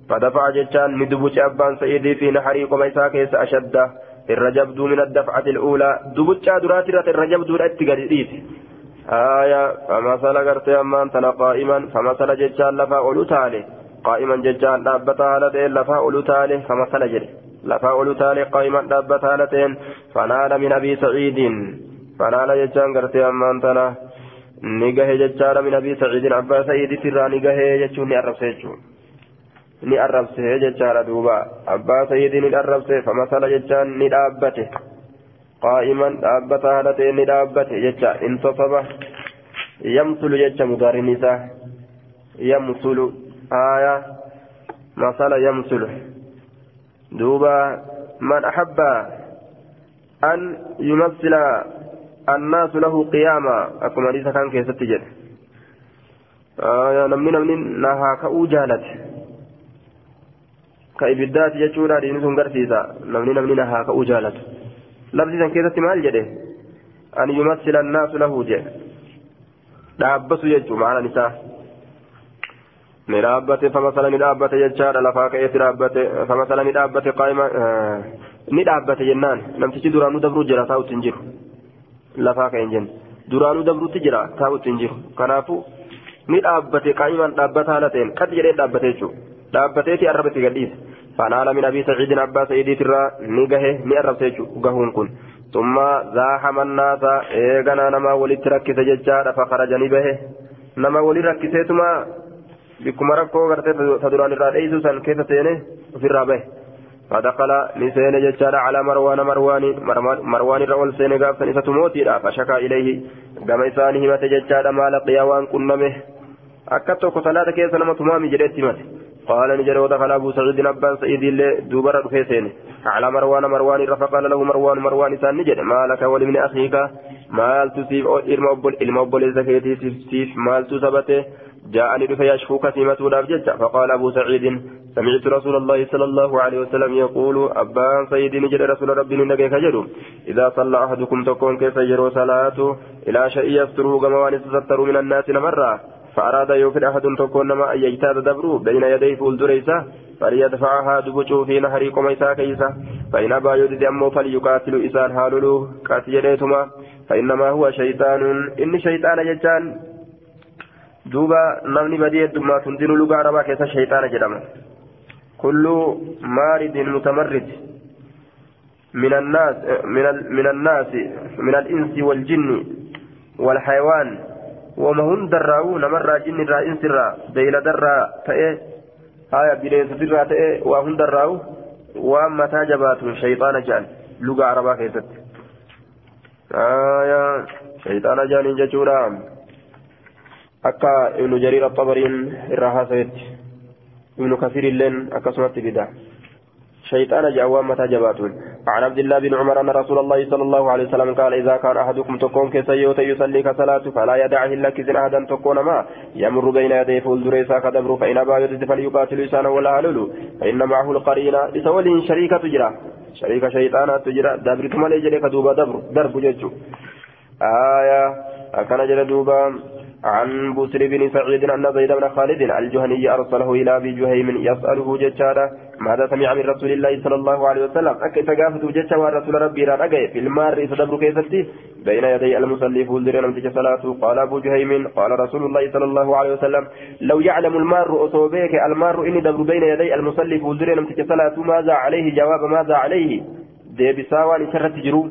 فدفع جتان ندبوش أبان سعيد في نهر قم إساء irra jabduu min addafcati al'uulaa. Dubuccaa duraatirratti irra jabduudha itti gadi dhiise haaya famasala gartee ammaan tana qaa'iman famasala jechaan lafaa olu taale. Qaa'iman jechaan dhaabbata haala ta'een lafaa olu taale famasala jedhe. Lafaa olu taale qaa'iman dhaabbata haala ta'een fanaala min abii saciidiin fanaala jechaan gartee ammaan tana ni gahe jechaadha min abii saciidiin abbaa sa'iiditti irraa ni gahee jechuun ni arrabsa jechuudha arrabse jechaadha duuba abbaa sayyidii ni arrabse famasala jechaan ni dhaabbate qaa'iman dhaabbata haala ta'e ni dhaabbate jecha intasaba yamsulu jecha mudaarin isaa yamsulu aya masala yamsulu duuba man ahabba an yumassila annaasu lahu qiyaama akkuma hadiisa kan keessatti jedhe namni namni nahaa ka'uu jaalate ka'uu jaalatu labsi san keessatti maal jedhe an yumassila annaasu lahu jedhe dhaabbatu jechuu maalan isaa ni dhaabbate famasala ni dhaabbate jechaadha lafaa ka'eetti dhaabbate famasala ni dhaabbate qaayima ni dhaabbate jennaan namtichi duraanuu dabruu jira taa'utti hin jiru lafaa ka'e hin jenne duraanuu dabruutti jira taa'utti hin jiru kanaafuu ni dhaabbate qaayimaan dhaabbata haala ta'een qad jedhee dhaabbate jechuudha dhaabbateeti arrabatti gadhiise fanaala min abii saciidin abbaa sa'iidiitirraa ni gahe ni arrabse gahuun kun tumma zaaxama naasa eeganaa namaa walitti rakkise jechaadha fakaraja ni bahe nama wali rakkiseetuma bikkuma rakkoo gartee ta duraan irraa dheeysu san keessa seene ofirraa bahe فدخل لسين ججال على مروان مروان مروان الرول سين قابسا إسا تموتي فشكى إليه قام إسانه مت ججال ما لقيا وان كنمه أكتو كسلاة كيسا نما تمامي جريت مت قال نجر ودخل أبو سعيد أبان سعيد اللي دوبر رفيسين على مروان مروان فقال له مروان مروان إسان نجر ما لك ولمن أخيك؟ مال تسيف أو إلما أبل إلما أبل زكيتي سيف مال تسبته جاءني دفع يشفوك سيمة الأبجد فقال أبو سعيد سمعت رسول الله صلى الله عليه وسلم يقول أبان سيدي نجد رسول ربي نجد كجد. إذا صلى أحدكم تكون كيف يجروا صلاته؟ إلى شيء يستره كما وان من الناس مرة فأراد يوفر أحد تكون ما أن يجتاز دبره بين يديه فولدريسة فليدفعها دبجو في نهر قميسا كيسا فإن أبى يدد أمه فليقاتل إسان هالولو قاتل فإنما هو شيطان. إن شيطان جتان. دوبا نمني بدي دما تندين لغة عربا كيسا شيطان جدما. كل مارد متمرد. من الناس من من الناس من الإنس والجن والحيوان. وما هم دراو نمر جن را إنس را ديل درا تأي هاي بلين سفر تأي وهم دراو وما تاجبات شيطان جان. لغة عربا كيست. آية شيطان جان جتورا أكا ابن جرير الطبرين الرها سيد ابن شيطان جاوام متى جباتون عن عبد الله بن عمر أن رسول الله صلى الله عليه وسلم قال إذا كان أحدكم تكون كسيوت يصلي كصلاة فلا يدعه إلا كزن أحدا تكون ما يمر بين يديه فولدريسا كدبر فإن أبى يرد فليقاتل لسانه ولا هلل فإن معه القرين لسول شريكة تجرى. شريك شيطان تجرى. دبر كما ليجري كدوبا دبر درب ججو. آية. أكن جل دوبا. عن بسر بن سعيد أن زيد بن خالد الجهني أرسله إلى أبي جهيم يسأله ججارا ماذا سمع من رسول الله صلى الله عليه وسلم؟ أكي تقافت ججا ورسول ربي رأى في المار فدبر كيستي بين يدي المصلي فولدر نمتج صلاته. قال أبو جهيم قال رسول الله صلى الله عليه وسلم لو يعلم المار أصوبيك المار إني دبر بين يدي المصلي فولدر نمتج صلاته ماذا عليه؟ جواب ماذا عليه؟ دي بساوى شرت جروب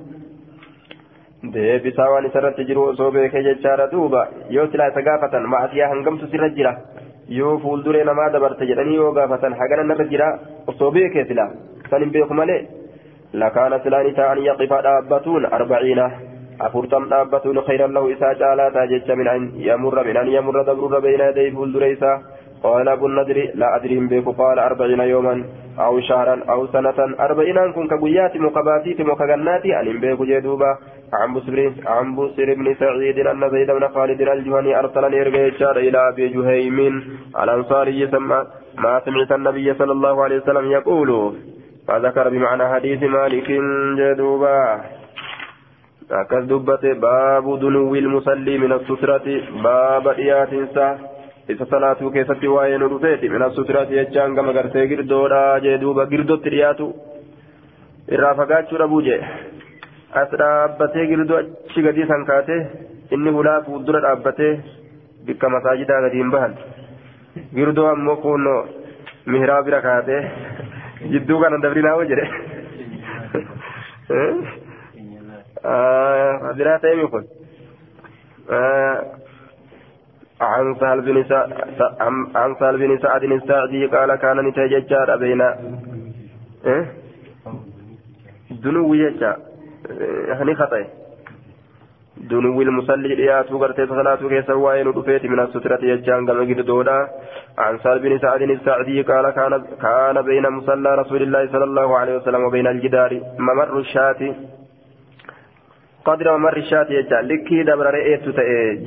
deebisaa waan isarratti jiru osoo beekee jechaadha duuba yoo silaa isa gaafatan maasiyaa hangamtu sirra jira yoo fuulduree namaa dabarte jedhanii yoo gaafatan hagana narra jira osoo beekee silaa san hin beeku malee lakaana silaan ta'an yaqifa dhaabbatuun arbaciina afurtam dhaabbatuun khayran lahu isaa caalaataa jecha min an yamurra min an yamurra dabrurra beeyna yadayhi fuuldure isaa قال أبو النضر لا أدري بك قال أربعين يوما أو شهرا أو سنة. أربعين كن كبيات مقباتيت مكغناتي أن بك جدوبا عن بسر عن بسر بن سعيد أن زيد بن خالد الجهني أرسلني إرجع إلى أبي جهيم الأنصاري سمى ما سمعت النبي صلى الله عليه وسلم يقول فذكر بمعنى حديث مالك جدوبا أكد باب دنو المصلي من السترة باب إياتنسا isa salaatuu keessatti waa'ee nu dhufeeti mina sutiraati jechaan gama gartee girdoodha jee duuba girdootti dhiyaatu irraa fagaachuu dhabuu jee as dhaabbatee girdoo achi gadii san kaatee inni hulaa fuuldura dhaabbatee bikka masaajidaa gadiin bahan girdoo ammoo kunnoo mihiraa bira kaatee jidduu kana dabrinaawo jedhe biraa ta'e kun عن سهل بن عن سهل بن سعد الساعدي قال كان نتججار بين إيه؟ دنو يجا هني خطأ. دنو المصلي رياتو غرتي صلاتو كيسا وين رفيت من السترة يجان قام دودا. عن سهل بن سعد الساعدي قال كان كان بين مصلى رسول الله صلى الله عليه وسلم وبين الجدار ممر الشاة. قدر ممر الشاة يجعل لكي دبر رئيت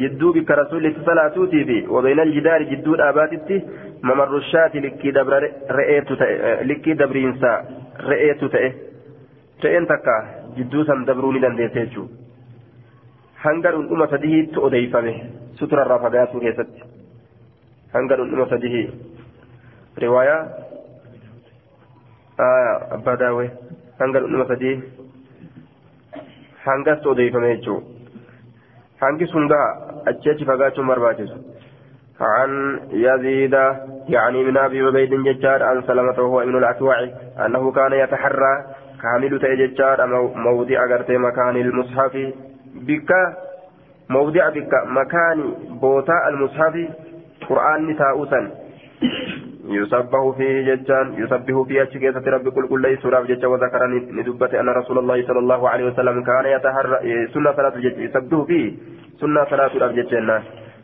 جدو بك رسول صلاتوتي في. وبين الجدار جدو الآباتي ممر الشاة لكي دبر رئيت لكي دبر إنسا. رئيت تئن تكا جدو سن دبروني دنديتيجو hangar undhuma sadihiitti odeeyfame suturarraa fagaatuu keessatti hangar undhuma sadihii riwaayaa abbaa daawee hangar undhuma sadihii hangatti odeeyfame jechuudha hangi sun gaha achi achi fagaachuun barbaachisu عن يزيد يعني من ابي عبيد ججار عن سلمة وهو ابن الاكوع انه كان يتحرى كامل تججار موضع غرتي مكان المصحف بك موضع بك مكان بوتاء المصحف قرآن نساؤسا يسبح فيه ججان يسبح فيه أشكيسة ربي كل كل راب ججا وذكر ندبت أن رسول الله صلى الله عليه وسلم كان يتحرى سنة صلاة جج يسبح فيه سنة صلاة راب ججنا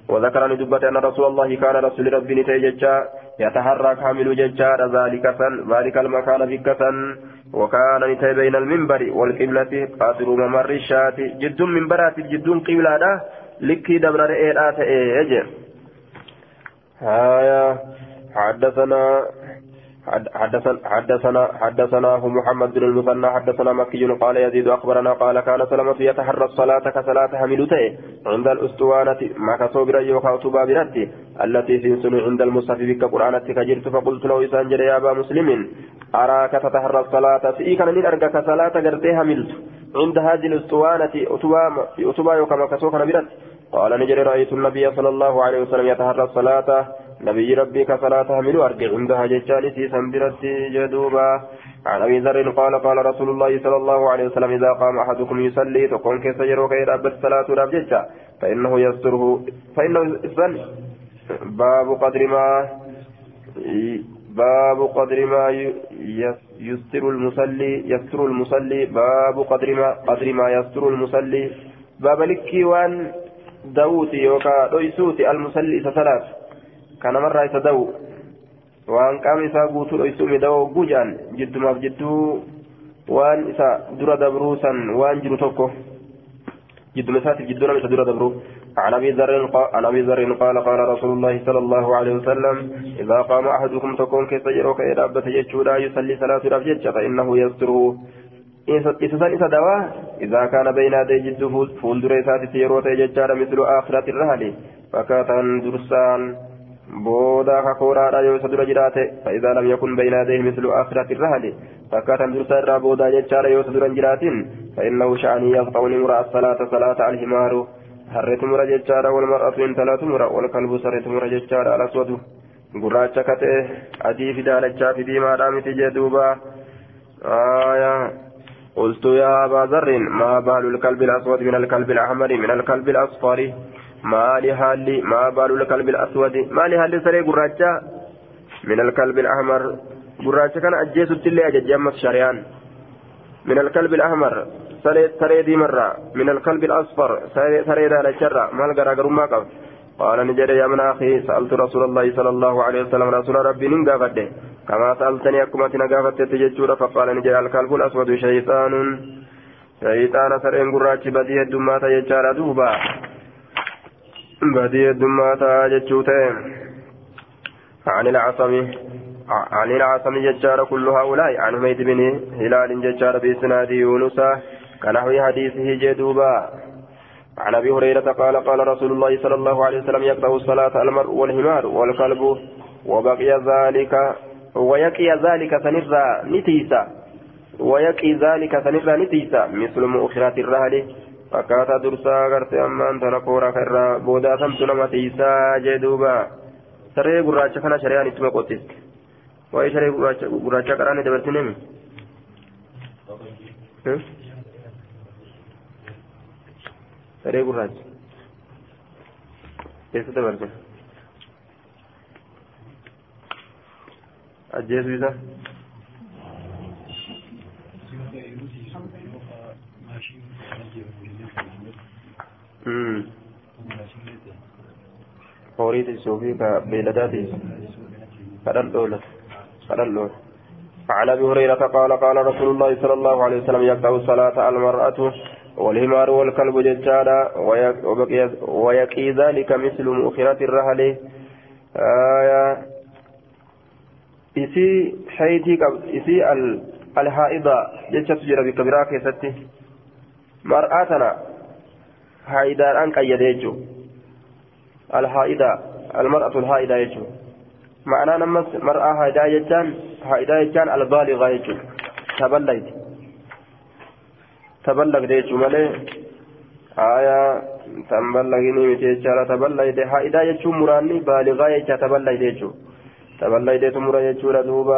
وذكر ندبت أن رسول الله كان رسول ربي نتي ججا يتحرى كامل ججا ذلك سن ذلك المكان بك سن. وكان نتي بين المنبر والقبلة قادر ممر الشاة جد منبرات جد قبلة لكي دبر رئيرات إيه حدثنا حدثنا حدثنا حدثناه محمد بن المثنى حدثنا مكي قال يزيد أخبرنا قال كان سلمة يتحرى الصلاة كصلاة حملته عند الأسطوانة ما كصوبر يوكا برتي التي تنسن عند المصحف بك قرآن كجرت فقلت له إسان يا أبا مسلم أراك تتحرى الصلاة؟ في كان من أرجك صلاة قرتي حملت عند هذه الأسطوانة أتبا يوكا ما كصوبر برتي قال نجري رأيت النبي صلى الله عليه وسلم يتحرى الصلاة نبي ربي كصلاة حمل أرجع عندها ججال في سنبرت جدوبا. عن أبي ذر قال قال رسول الله صلى الله عليه وسلم إذا قام أحدكم يصلي تكون كيف يرو كي ربت صلاة ربجتا فإنه يستره فإنه إذن باب قدر ما باب قدر ما يستر المصلي يستر المصلي. باب قدر ما قدر ما يستر المصلي. باب لكي وان داوتي يوكا دويسوتي المصلي ثلاث كان مرة يتدو وان قام إسا قوتو دويسومي دو بوجان جد ما جدو وان إسا درا دبروسا وان جرو توكو جد مساتف جد نمسا درا دبرو عن أبي ذر عن أبي ذر قال قال رسول الله صلى الله عليه وسلم إذا قام أحدكم تكون كيف يروك إلى أبت يجودا يصلي صلاة رفجة فإنه يستره إسسان إسا دوا إذا كان بين يدي جد فولدر إساتي يروت يججار مثل آخرة الرهل فكاتا درسان بودا كاكورا يو سدر جراته فإذا لم يكن بين يديه مثل آخرة الرهل فكاتا درسان بودا يججار يو سدر جراتين فإنه شأني يقطع نمر الصلاة صلاة الحمار harreetu mura jechaadha walmar'atu intalaatu mura walkalbu sarreetu mura jechaadha alaswadu gurraacha ka ta'e adii fi daalachaa fi diimaadha miti jee duuba. قلت يا أبا ذر ما بال الكلب الأسود من الكلب الأحمر من الكلب الأصفر ما لحال ما بال الكلب الأسود. ما لحال سري قراجة من الكلب الأحمر. قراجة كان التلي أجج أمس شريان. من الكلب الأحمر. سري دي مرة. من الكلب الأصفر. سري دال الشرة ما القرى ما قبل قال نجد يا من أخي سألت رسول الله صلى الله عليه وسلم رسول ربي ننقافته كما سألتني أكما تنقافته تججور فقال نجد الكلب الأسود شيطان. شيطان سرين قراج بديه الدمات يجار دوبا. بديه الدمات يجوته عن العصم عن العصم ججار كل هؤلاء. عن حميد بن هلال ججار بإسناد يونس كنحو حديثه جدوبا. عن أبي هريرة قال قال رسول الله صلى الله عليه وسلم يقطع الصلاة المرء والحمار والكلب وبقي ذلك ويقي ذلك سنرى نتيسا ويقي ذلك سنرى نتيسا مثل مؤخرات الرهل فكاتا درسا غرت اما انت نقورا كرا بودا سمت نما تيسا جدوبا سري غراچا كان شريان اسمه قوتيس واي شري غراچا غراچا كراني دبرتنمي saree gurraacha. Keessa dabarse. Ajjeesuu isa. Horii tiisuu fi ka beeyladaa tiisu kadhan dhoola kadhan أبي هريرة قال قال رسول الله صلى الله عليه وسلم يقطع الصلاة المرأة والهمار والكلب ججالا ويقي ذلك مثل مؤخرة الرهل. آية. إسي حيتي إسي الحائضة جتشت جرى بكبيرا كيستي مرآتنا حائدان أنك يديجو الحائدة المرأة الحائدة يجو معنى نمس مرأة حائدة يجان حائدة يجان البالغة يجو تبليت taballagde jechuu malee aayaa tan ballagini miti jechaadha taballagde haa'idaa jechuun muraanni baaligaa jecha taballagde jechuu taballagdeetu mura jechuudha duuba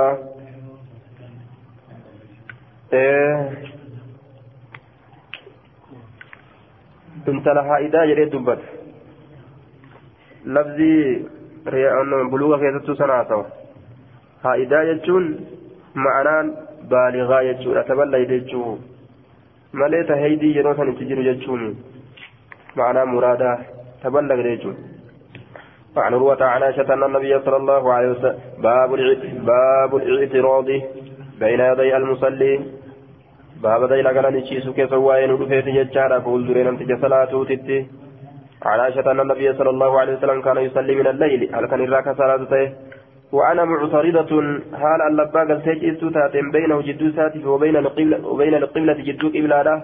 haa'idaa jedhee dubbata labzii buluuga keessattuu sana haa ta'u haa'idaa jechuun ma'anaan baaligaa jechuudha taballagde jechuu malee ta heydii yeroo san itti jiru jechuun معنى مرادا تبلغ ريجون وعن عن عائشة أن النبي صلى الله عليه وسلم باب باب الاعتراض بين يدي المصلي باب دينا قال نشيس كسوائن ودفيت يجارة فقول درين انتج صلاة تتي عن عائشة أن النبي صلى الله عليه وسلم كان يصلي من الليل هل كان الراك صلاة وأنا معترضة حال اللبا قلتيج إستوتات بينه جدوسات وبين القبلة وبين القبلة جدو قبلة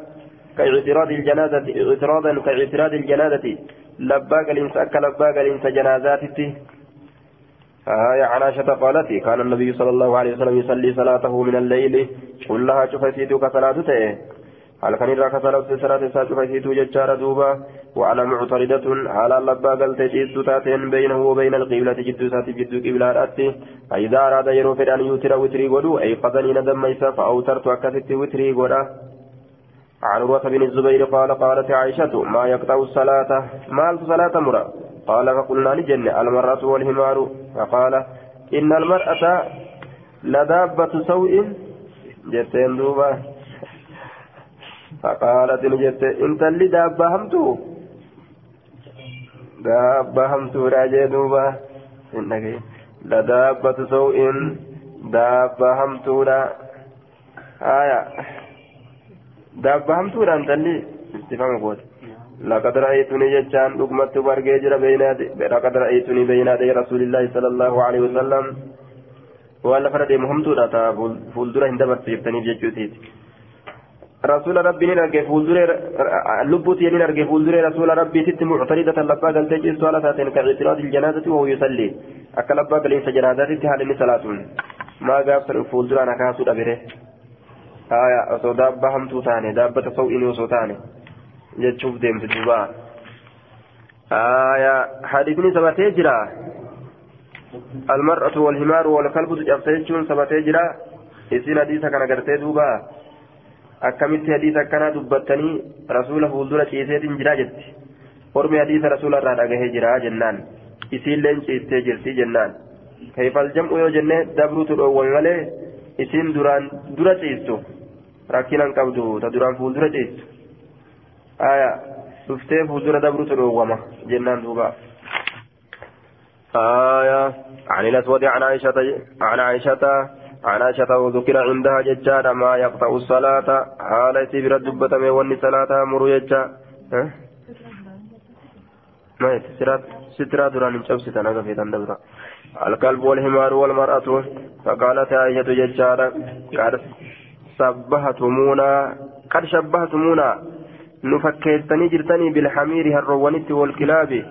كاعتراض الجنازة اعتراضا كاعتراض الجنازة لبا قلنس أكا لبا قلنس جنازاتي آية عن عائشة قالت كان النبي صلى الله عليه وسلم يصلي صلاته من الليل كلها شفيتك صلاته هل كان إذا كسرت صلاة شفيت ججار دوبا وأنا معترضة على اللبا قلت جيس تاتين بينه وبين القبلة جد سات جد قبلة أتي فإذا أراد يروفر أن يوتر وتري قدو أي قدني ندم ميسا فأوترت أكست وتري قدا عن عروة بن الزبير قال قالت عائشة ما يقطع الصلاة؟ ما صلاة مرة؟ قال فقلنا لجن المرأة والهمار فقال إن المرأة لدابة سوء جتين دوبا. فقالت نجت إنت اللي دابة همتو؟ دابة همتو راجي دوبا. إنك لدابة سوء دابة همتو لا. آية. دابة همتو لا إنت اللي استفهام قوت لقد رأيتني جتان لقمت برجيجر بين لقد رأيتني بين يدي رسول الله صلى الله عليه وسلم. وأنا فرد مهمتو لا فولدرا هندبت سيبتني جتوتيت رسول ربي نرجع فولدرا لبوتي نرجع فولدرا رسول ربي ست معترضة لبا قال تجي سؤال ساتين كاعتراض الجنازة وهو يصلي. أكل لبا إنس جنازة هذه صلاة ما قال فولدرا نكاسو دبره آية أصو دابة همتو تاني دابة سوء وصو تاني jechuuf deemti duuba آية حديثني سبتي جرا المرأة والحمار والكلب تجابتيجون سبتي جرا إسين حديثا كان قرتي دوبا hadiisa akkanaa dubbattanii rasuula fuuldura ciiseetiin jira jetti ormi hadiisa rasuula irraa dhagahee jira jennaan isiilleen ciistee jirti jennaan kayfal jam'u yoo jenne dabruutu dhoowwame malee isiin duraan dura ciistu rakkinan qabdu ta duraan fuuldura ciistu آية. شفتي فوزر دبر تلوما جنان دوبا آية. عن الأسود عن عائشة عن عائشة عن عائشة وذكر عندها ججار ما يقطع الصلاة. حال سبر الدبة من وني صلاة مر ججا ما سترات سترات دران شمس تنقى في تندبرا الكلب والحمار والمرأة. فقالت عائشة ججارا قد سبهتمونا قد شبهتمونا. نفكيتني جرتني بالحمير هالروانت والكلاب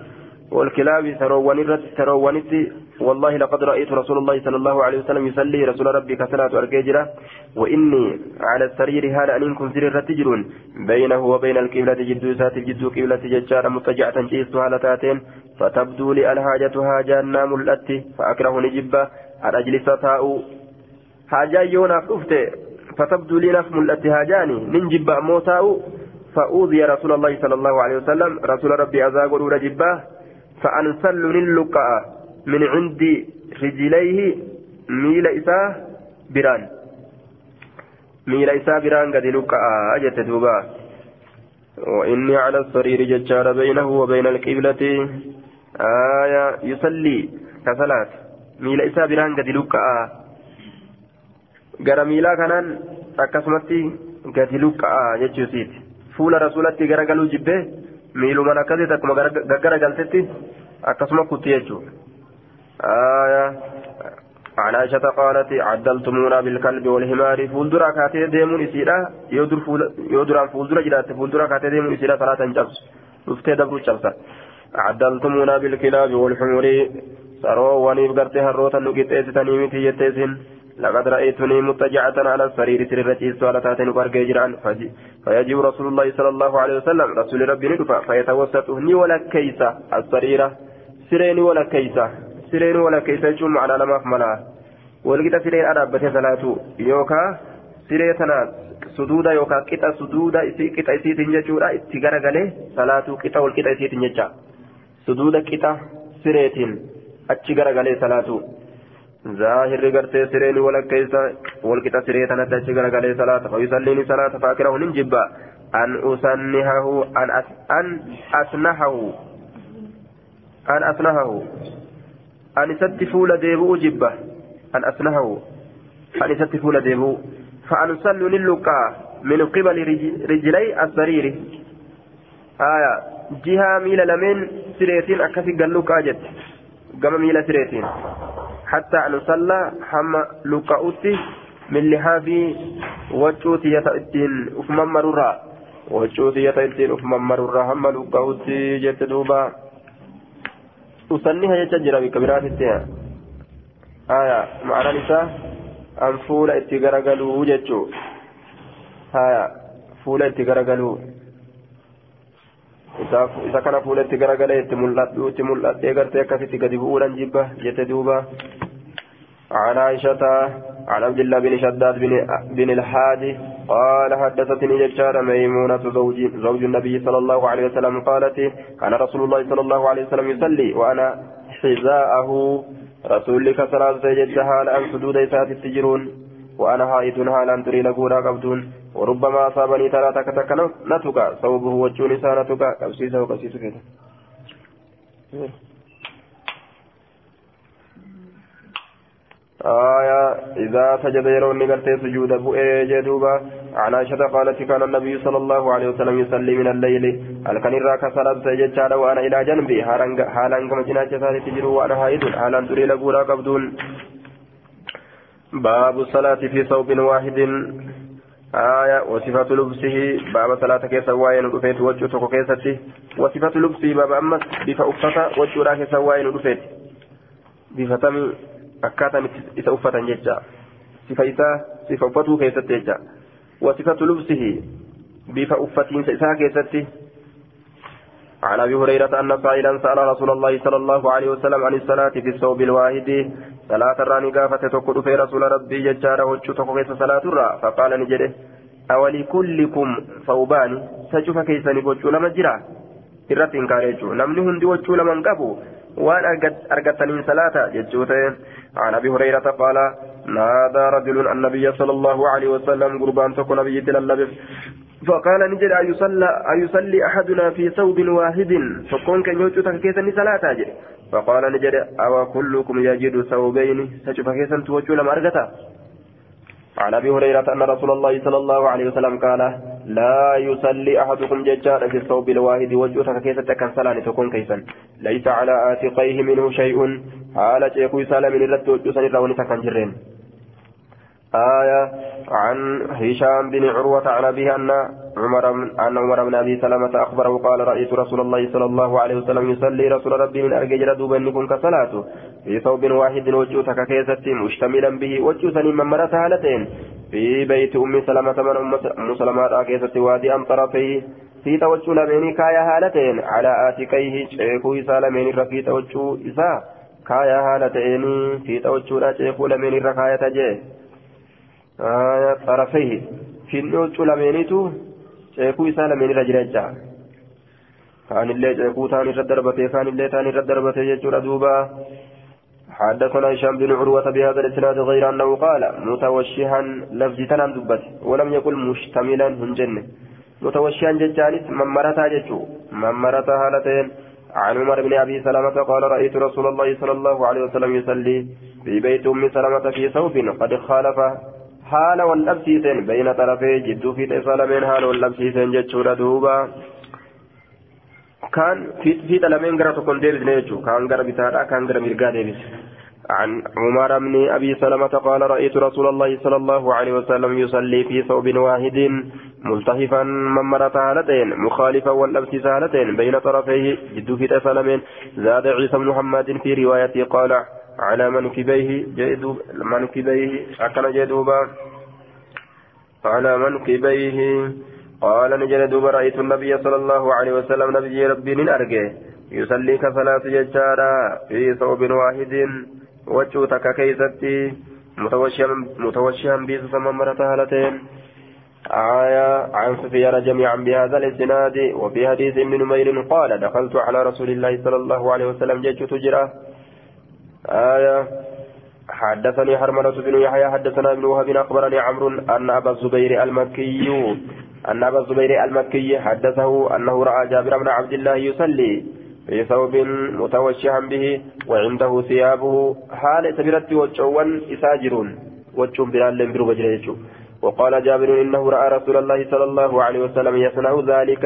والكلاب تروانت والله لقد رأيت رسول الله صلى الله عليه وسلم يصلي رسول ربي كسلات أرجيجرة وإني على السرير هذا أن يكون سرير تجرون بينه وبين القبلة جد سات الجد قبلة ججارة متجعة جيست هالتاتين فتبدو لي الحاجة هاجا نام الأتي. فأكره نجبة أن أجلس تاء حاجة يونا فتبدو لي نفم الأتي هاجاني. ننجب موتاء؟ فأوذي رسول الله صلى الله عليه وسلم رسول ربي أزاغر رجباه فأنسل للقاء من عند رجليه ميل بران. ميل بران قد لقاء وإني على السرير ججار بينه وبين القبلة. آية يصلي ميل بران قد لقاء. miilaa kanaan akkasumatti gadi luqqa'aa jechuusiiti fuula rasuulatti garagaluu jibbee miiluman akkasitti akkuma gaggaragaltetti akkasuma kutti jechuudha. عن عائشة قالت عدلتمونا بالكلب والحمار فولدرا كاتي ديمون إسيرا يودر فول يودر فولدرا جرات فولدرا كاتي ديمون إسيرا صلاة جبس رفتي دبرو جبسا عدلتمونا بالكلاب والحمر سروا ونيف قرتي هروتا نقيت إيستاني متي يتيسن لقد رأيتني متجعة على السرير سررتي سؤالتات وارجي جرعا فيجب رسول الله صلى الله عليه وسلم رسول ربي ندفع فيتوسطني ولا كيسة. السريرة سريني ولا كيسة. سريني ولا كيسة جمع على لما أفملها ولقيت سرين أرابة ثلاثة يوكا سريتنا suduuda yookaan qixa suduuda isii qixa isiitiin jechuudha itti garagalee salaatu qixa wal qixa isiitiin jecha suduuda qixa sireetiin achi garagalee salaatu sireeni walakkeessa walqixa siree tanatti achi garagalee salaata fayusalliini salaata faakirahu nin jibba an usannihahu an asnahahu an asnahahu an isatti fuula deebi'u jibba an asnahahu an isatti fuula deebi'u فأن صلوا للقاء من قبل رجلي السرير آية جهة ميل لمن سريتين أكفي قلوك أجت قام ميل سريتين حتى أن صلى حم لقاؤتي من لحافي وجوتي يتأتين أفما مرورا وجوتي يتأتين أفما مرورا هم لقاؤتي جت دوبا أصنيها يتجرى بكبيرات التها آية معنى نساء أن فول اتقرقلوا جتشو آية فول اتقرقلوا isa kana fuulatti garagalee itti mul'adhu itti mul'adhee gartee akkasitti gadi bu'uudhaan jibba jette duuba. عن عائشة عن عبد الله بن شداد بن, بن الحادي قال حدثتني جشار ميمونة زوج, زوج النبي صلى الله عليه وسلم قالت كان رسول الله صلى الله عليه وسلم يصلي وأنا حذاءه رسولك صلاة جد حال أن سدود إسات التجرون وأنا هائد حال أن تري لقورا قبدون وربما أصابني ترى تكتك نتك. صوبه وجون سانتك قبسيسه وقبسيسه كده. آية إذا سجد يروني قلت سجود بؤي جدوبا عن عائشة قالت كان النبي صلى الله عليه وسلم يصلي من الليل. هل كان راك صلاة سجد وأنا إلى جنبي. حالا كما جناك سالي تجروا وأنا هائد. حالا تري لقورا قبدون باب الصلاة في ثوب واحد. آية وصفة لبسه. باب صلاة كيس واين رفيت وجه تكو كيستي وصفة لبسه باب أمس. بفا أفتا وجه راك سواين رفيت بفتم akkaataan isa uffatan jecha sifa isaa sifa uffatuu keessatti jecha wasifatu lubsihi bifa uffatiinsa isaa keessatti عن أبي هريرة أن سائلا سأل رسول الله صلى الله عليه وسلم عن الصلاة في الثوب الواحد. صلاه الراني قافه تقول في رسول ربي ججار وجه تقول صلاه الرا فقال نجده أولكلكم ثوبان سجف كيسني وجه لما جرا irratti hin kaareechu namni hundi wachuu laman qabu waan argataniin salaata jechuuteen عن ابي هريره قال نادى رجل النبي صلى الله عليه وسلم قربان تكون نبي اللبس فقال نجد أيصلي أحدنا في ثوب واحد فكون كان يوجد كيسا صلاة فقال نجد أو كلكم يجد ثوبين؟ سجف كيسا توجه لما أرغتا عن أبي هريرة أن رسول الله صلى الله عليه وسلم قال لا يصلي أحدكم ججارا في الثوب الواحد. وجهك كيف تكن صلاه تكون كيسا ليس على آتقيه منه شيء. حال شيخ سالم من الرد وجوسا الرون تكن جرين. آية عن هشام بن عروة عن أبيه أن عمر أن عمر بن أبي سلمة أخبره قال رأيت رسول الله صلى الله عليه وسلم يصلي رسول ربي من أرجل دوبا نكون كصلاته. في ثوب واحد وجوتك كيست مشتملا به وجوسا من مرة هالتين في بيت أم سلمة من أم سلمة كيست وادي أم طرفيه. في توجه لمن كايا هالتين. على آتكيه شيخو سالمين رفي توجه إسا كايا هالتين. في توجه لا شيخو لمن ركاية جيه آية طرفيه. في النوت لمينيتو شيخو إسا لمين رجرجا كان اللي شيخو تاني ردربته كان اللي تاني ردربته يجور دوبا حدثنا هشام بن عروة بهذا الإسناد غير أنه قال متوشحا لفظ تنام دبت ولم يقل مشتملا من جنة متوشحا ججانس ممرتا ججو ممرتا هالتين عن عمر بن أبي سلمة قال رأيت رسول الله صلى الله عليه وسلم يصلي في بيت أم سلمة في ثوب قد خالف haala wal dhabsiisen bayna tarafee jidduu fiixa isaa lameen haala wal dhabsiisen jechuudha duuba kaan fiixa lameen gara tokkoon deebisne jechuudha kaan gara bitaadha kaan gara mirgaa deebise عن عمر بن أبي سلمة قال رأيت رسول الله صلى الله عليه وسلم يصلي في ثوب واحد ملتهفا ممرة هالتين مخالفا واللبس هالتين بين طرفيه جد في سلمين زاد عيسى بن محمد في روايته قال على منكبيه جيدوب منكبيه أكن جدوبا على منكبيه. قال نجد دوب رأيت النبي صلى الله عليه وسلم نبي ربي من أرجه يصلي كصلاة ججارا في ثوب واحد. وجوتك كيستي. متوشيا بيس مرة هالتين. آية عن سفيان جميعا بهذا الإسناد وفي حديث ابن نمير قال دخلت على رسول الله صلى الله عليه وسلم جيت تجرى آية. حدثني حرملة بن يحيى حدثنا ابن وهب أخبرني عمرو أن أبا الزبير المكي أن أبا الزبير المكي حدثه أنه رأى جابر بن عبد الله يصلي في ثوب متوشحا به وعنده ثيابه حال سبرت وجوان إساجرون وجوم بلال بجريجو وقال جابر إنه رأى رسول الله صلى الله عليه وسلم يصنع ذلك.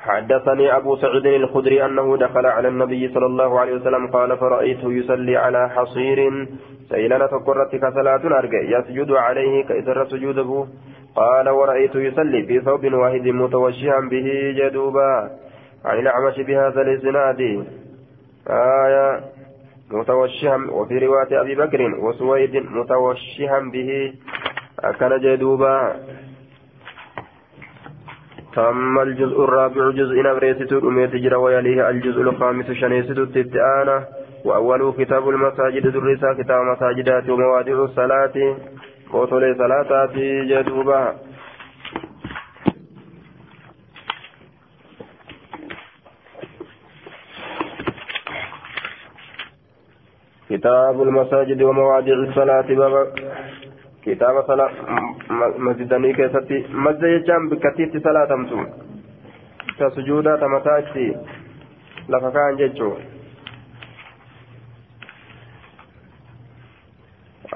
حدثني أبو سعيد الخدري أنه دخل على النبي صلى الله عليه وسلم قال فرأيته يصلي على حصير سيلنا تقرت كصلاة أرجع يسجد عليه كإسر سجوده. قال ورأيته يصلي في ثوب واحد متوشحا به جدوبا. عن الأعمش بهذا الإسناد. آية متوشحا وفي رواية أبي بكر وسويد متوشحا به أكن جدوبا. تم الجزء الرابع جزء نبريست أميت جرى ويليه الجزء الخامس شنيست التتآنة وأوله كتاب المساجد درسا كتاب مساجدات ومواضع الصلاة. وطول صلاة جدوبا كتاب المساجد ومواضع الصلاة. بابا كتاب صلاة مسجدني كيستي مسجد جام بكتيت صلاة تمتون تسجودا تمتاكتي لفكان جيتشو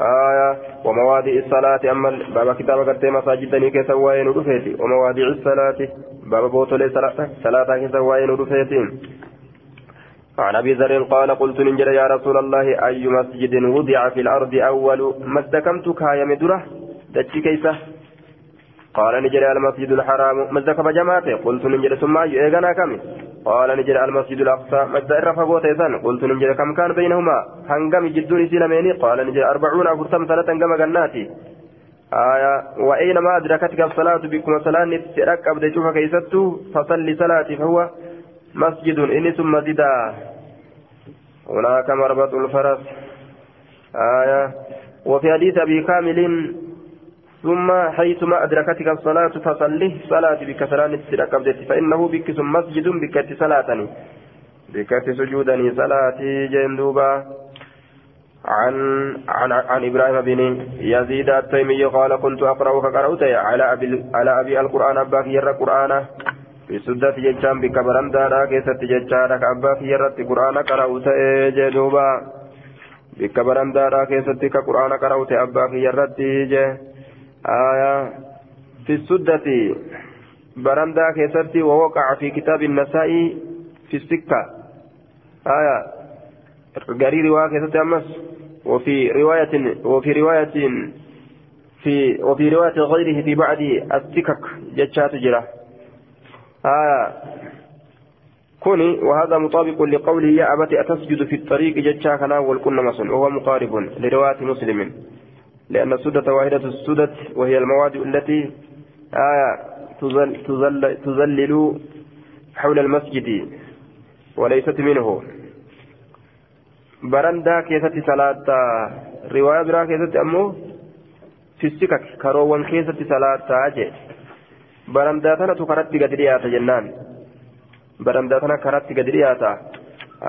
آية ومواضع الصلاة أما بابا كتاب قرتي مساجدني كيسا وين ودفيتي ومواضع الصلاة بابا بوتولي صلاة صلاة كيسا وين ودفيتي عن ابي ذر قال قلت ننجر يا رسول الله اي مسجد وضع في الأرض اول مزدكمت كايم دره دتشي كيسه قال نجر المسجد الحرام. مزدك بجماته قلت ننجر ثم اي ايغنا كم قال نجر المسجد الأقصى. مزد الرفقوت اذن قلت ننجر كم كان بينهما؟ هنغم جدون سلميني قال نجر أربعون أفرتم سنة كما جناتي آية. وأينما أدركتك الصلاة بكم؟ صلاة نتسرك أبدا شوفها كيستو. فصلي صلاتي فهو مسجد. إني ثم زدا. هناك مربط الفرس. آية. وفي حديث أبي كامل ثم حيثما أدركتك الصلاة فصلي صلاة بك صلاة قبضت فإنه بك مسجد بك صلاة بك سجودني صلاتي جندوبا. عن عن عن إبراهيم بن يزيد التيمي قال كنت اقرا فقرات على أبي على أبي القرآن اباك يرى قرانا في سدة جتان بك برندا كيست جتان كأبا في يرت قرآن قرأوت جدوبا بك برندا كيست كقرآن قرأوت أبا في يرت آية في السدة. برندا كيست ووقع في كتاب النسائي في السكة. آية قري رواية كيست أمس. وفي رواية وفي رواية في وفي رواية غيره في بعد السكك. جتشات جراه آه كوني وهذا مطابق لقوله يا أبت أتسجد في الطريق جتشا كنا والكن مسن وهو مقارب لرواية مسلم. لأن السدة واحدة السدة وهي المواد التي آه حول المسجد وليست منه. برندا كيست صلاة رواية برا كيست أمو في السكك كروان كيست صلاة أجي tanatu karatti gadi dhiyaata jennaan baramdaa tana karatti gadi dhiyaata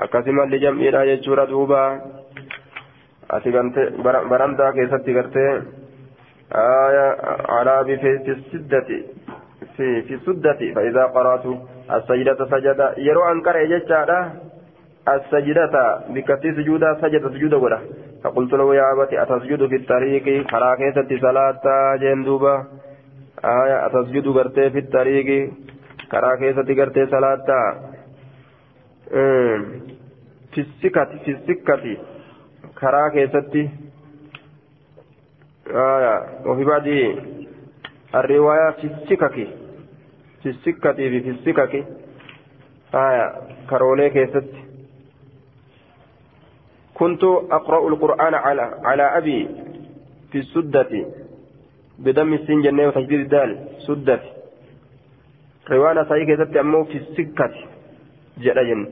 akkasumallee jam'iidha jechuudha duuba ati gante baramdaa keessatti gartee في في السدة فإذا قرأت السجدة سجدة يرو أن قرأ جتشارا السجدة بكتي سجودة سجد سجودة ولا فقلت له يا أبتي أتسجد في الطريق حراكة صلاة جندوبة آية أتسجد غرتي في الطريق كرا كيستي غرتي صلاة في السكة في السكة كيستي آية وفي بعد الرواية في السكك في السكة في السكك آية كرولي كيستي كنت أقرأ القرآن على على أبي في السدة بدم السين جنة وتجديد الدال سدت رواية صحيحة كتبت أمه في السكة جرين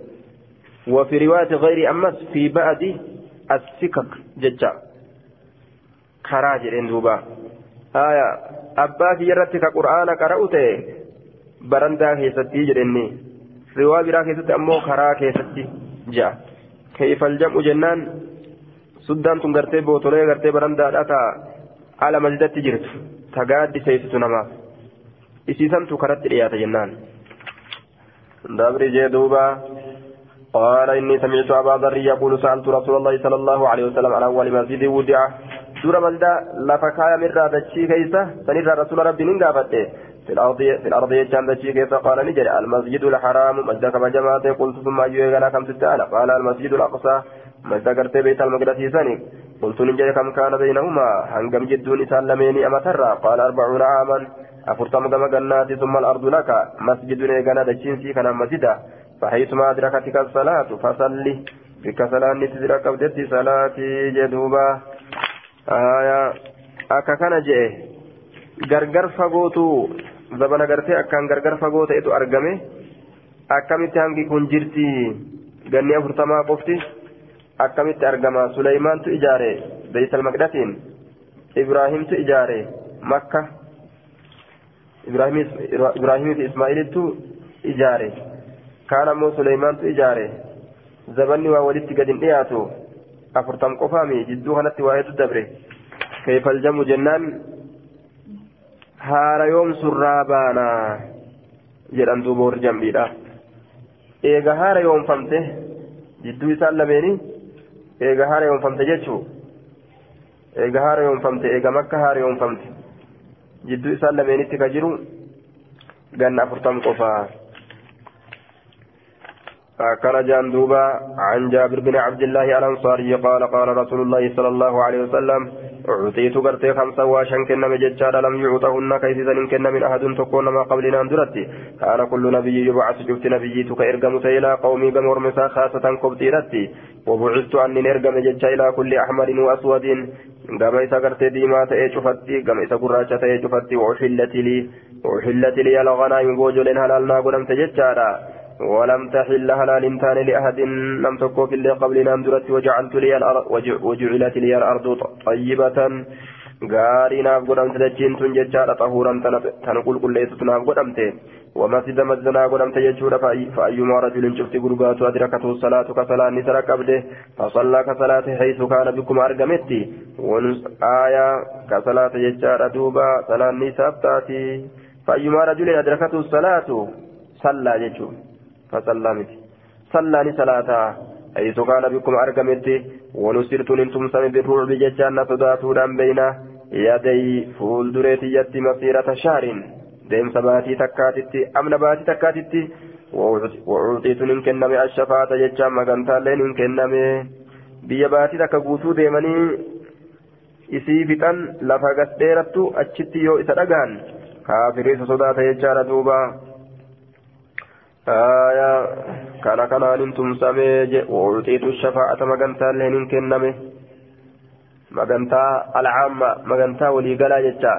وفي رواية غير أمس في بعد assikak jecha. Karaa jedheen duuba. Abbaa kiyya irratti ka qura'aana qara'u ta'e barandaa keessatti jedhenni riwaa biraa keessatti ammoo karaa keessatti ja'a. Keeyfal jam'u jennaan suddaan tun gartee bootolee gartee barandaadha taa. Ala masjidatti jirtu ta gaaddi seessitu namaaf. Isiisantu karatti dhiyaata jennaan. Dabri jee قال إني سمعت أبا ذر يقول سألت رسول الله صلى الله عليه وسلم عن أول مسجد وضع. دور ملدا لفكايا من رادتشي كيسة سنرى رسول ربي ننقافته في الأرض في الأرض يجان دشي كيف قال نجري. المسجد الحرام. مسجد كما جماعة قلت ثم أيوه كم ستة. قال المسجد الأقصى. قرتي بيت المقدس سني قلت نجري كم كان بينهما. هنقم جدون سلميني أما ترى. قال أربعون عاما. أفرتم كما جنات ثم الأرض لك. مسجد نيغانا دشين كان مسجدا. فحيثما أدركتك الصلاة فصلي بك صلاة نتدرك بدت صلاتي جدوبا آية أكا كان gargar fagootu zabana gartee akkaan gargar fagoo ta'etu argame akkamitti hangi kun jirti ganni afurtamaa qofti akkamitti argama suleymaantu ijaare beeytal maqdatiin ibraahimtu ijaare makka ibraahimii fi ismaa'ilittu ijaare zabanni waa walitti gad hin dhiyaatu afurtam qofaami jidduu kanatti waa hedduu dabre keefal jamu jennaan haara yoom surraa baana jedhan duuba warri jambiidha eega haara yoomfamte jidduu isaan lameeni eega haara yoomfamte jechuu eega haara yoomfamte eega makka haara yoomfamte jidduu isaan lameenitti ka jiru ganna afurtam qofaa كان جاندوبا عن جابر بن عبد الله الأنصاري قال قال رسول الله صلى الله عليه وسلم أعطيت قرتي خمسا واشن كن لم يعطهن إن كن من أحد تكون ما قبلنا أندرتي كان كل نبي يبعث جبت نبيتك إرقم إلى قومي قمر خاصة كبتيرتي وبعثت أني نرقم جج إلى كل أحمر وأسود. قام إذا قرتي ديما تأي شفتي قام إذا قراشة تأي شفتي وأحلت لي وأحلت لي الغنائم بوجل هلالنا قلم تججارا ولم تحل هلال تان لأحد لم تكو في اللي قبلنا أندرت وجعلت لي وجعلت لي الأرض طيبة. غاري ناف قدمت دجين تنججار طهورا تنقل كل ليس ناف قدمت ومسجد مسجدنا قدمت يجور فأيما رجل شفت قربات أدركته الصلاة كصلاة نسر قبله. فصلى كصلاة حيث كان بكم أرقمت. آية كصلاة يجار دوبا صلاة تاتي. فأيما رجل أدركته الصلاة صلى يجور فصلى متي صلى لصلاة حيث كان بكم أرقمت ونسرت ننتم سمي بالرعب ججان صداتون بين يدي فول دريتي يتي مسيرة شهر ديم سباتي تكاتتي أمن باتي تكاتتي وأعطيت ننكنم الشفاعة ججان مغانتا لين ننكنم biyya baatii takka guutuu deemanii isii fixan lafa gasdheerattu achitti yoo isa dhagaan kaafiriisa sodaata jechaadha duuba آية كان كان أنتم سمي وأعطيت الشفاعة مغنتا لهن كنمي مغنتا العامة مغنتا ولي قلا جتا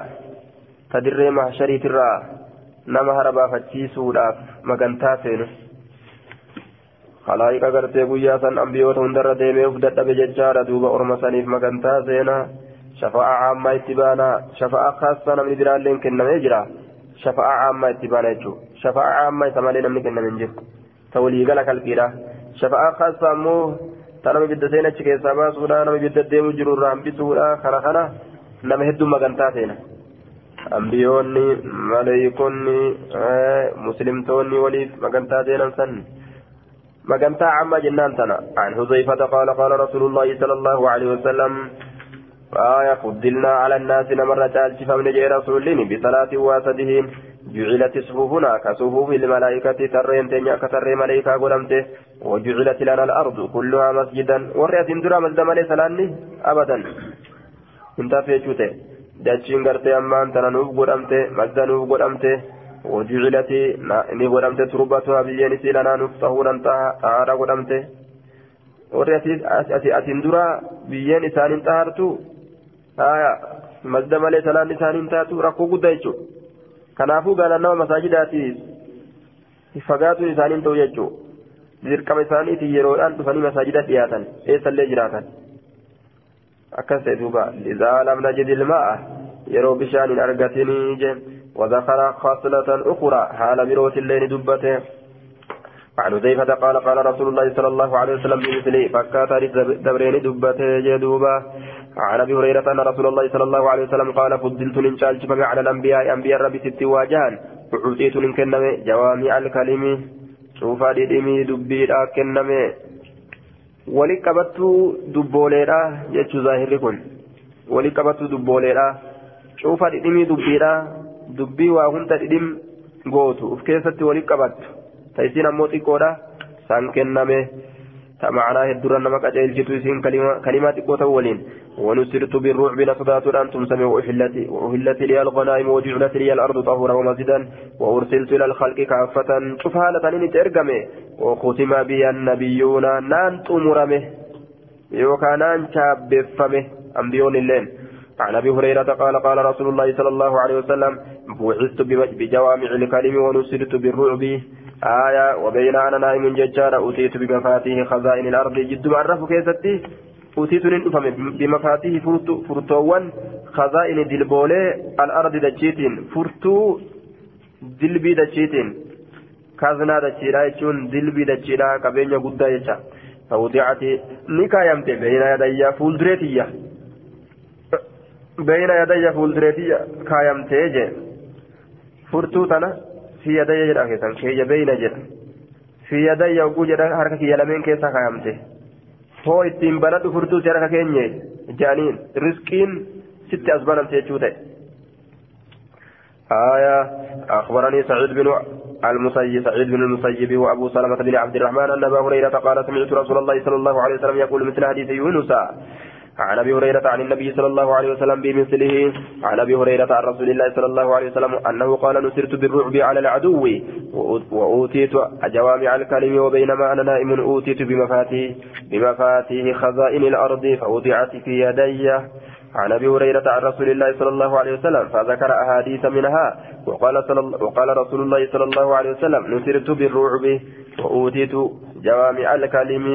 تدري محشري ترى نما هربا فتشيسوداف مغنتا سينو خلائق غرتي ambiyoota hundarra deemee uf dadhabe jechaadha duuba orma saniif magantaa seena shafaa'a caammaa itti baana shafaa'a kaassaa namni biraalleen kennamee jira shafaa'a caammaa itti baana jechuudha shafaa'a caammaa isa malee namni kenname hin jiru ta waliigala kalqiidha shafaa'a kaassaa ammoo ta nama ibidda seena achi keessaa baasuudha nama ibidda deemu jiru irraa hambisuudha kana kana nama hedduu magantaa seena ambiyoonni maleeykonni muslimtoonni waliif magantaa seenan san مقنتا عما جنان تنا عن حذيفة قال قال رسول الله صلى الله عليه وسلم آية فضلنا على الناس مرة ألف من جاء رسولين بصلاة واسدهم جعلت صفوفنا كصفوف الملائكة ترين تنيا كتر ملائكة قلمته. وجعلت لنا الأرض كلها مسجدا. ورأت اندرا ملي سلاني أبدا. انت في جوته. داتشين قرتي أمان تنا نوف قلمته. مسجد نوف قلمته. وجعلت ni godhamte turbatuha biyyeen isii lanaa nuuf tahuudhan xahaara godhamte warri atiin dura xahartu haya masda malee salaan isaaniin taatu rakkoo guddaa jechuudha kanaafuu gaalaan nama masaajidaati fagaatuun isaaniin ta'u jechuudha dirqama isaaniitiin yeroodhaan dhufanii masaajida dhiyaatan eessallee jiraatan akkas ta'e duuba lizaa lamna jedilma'a yeroo bishaan hin argatinii jeen وذكر خاصلة أخرى حال بروت الليل دبته عن حذيفة قال قال رسول الله صلى الله عليه وسلم بمثله فكات دبرين دبته جدوبا عن أبي هريرة أن رسول الله صلى الله عليه وسلم قال فضلت لنشال على الأنبياء أنبياء ربي ست واجهان. وعطيت لنكنم جوامع الكلم. شوفا ديمي دبي كنم. ولقبت دبوليرا يجو ظاهر كن ولقبت دبوليرا شوفا ديمي دبيرا waa hunda dhidhim gootu uf keessatti walitti qabattu ta isiin ammoo xiqqoodha hedduurra nama qaceelchitu isiin kalimaa xiqqoo ta'u waliin ونسرت بالرعب نصدات أن تمسم وأهلت لي الغنائم وجعلت لي الأرض طهورا ومسجدا وأرسلت إلى الخلق كافة شوف هالة وختم بي النبيون نان تمرمه. يوكا نان أنبيون اللين عن أبي هريرة قال قال رسول الله صلى الله عليه وسلم بعثت بجوامع الكلم ونصرت بالرعب آية وبين أنا نائم ججار أتيت بمفاتيح خزائن الأرض. جد معرف كيستي أتيت ننفم بمفاتيح فرتوان خزائن دلبولي الأرض دجيتين. فرتو دلبي دجيتين. كازنا دجيرا يجون دلبي دجيرا كبينيا قدا يجا. فوضعت نكايمت بين يدي فولدريتية بين يدي فولدريتية كايمت فرتو تنا في يدي جرا كيسان كي بين جرا في يدي يوكو جرا حركة يلمين كيسا كايمت هو furtuu si harka keenye jaaniin riskiin sitti as banamte jechuu ta'e. آية أخبرني سعيد بن المسيب سعيد بن المسيب وأبو سلمة بن عبد الرحمن أن أبا هريرة قال سمعت رسول الله صلى الله عليه وسلم يقول مثل حديث يونس عن أبي هريرة عن النبي صلى الله عليه وسلم بمثله عن أبي هريرة عن رسول الله صلى الله عليه وسلم أنه قال نسرت بالرعب على العدو وأوتيت جوامع الكلم وبينما أنا نائم أوتيت بمفاتيح بمفاتيح خزائن الأرض فوضعت في يدي. عن أبي هريرة عن رسول الله صلى الله عليه وسلم فذكر أحاديث منها وقال صلى وقال رسول الله صلى الله عليه وسلم نسرت بالرعب وأوتيت جوامع الكلم.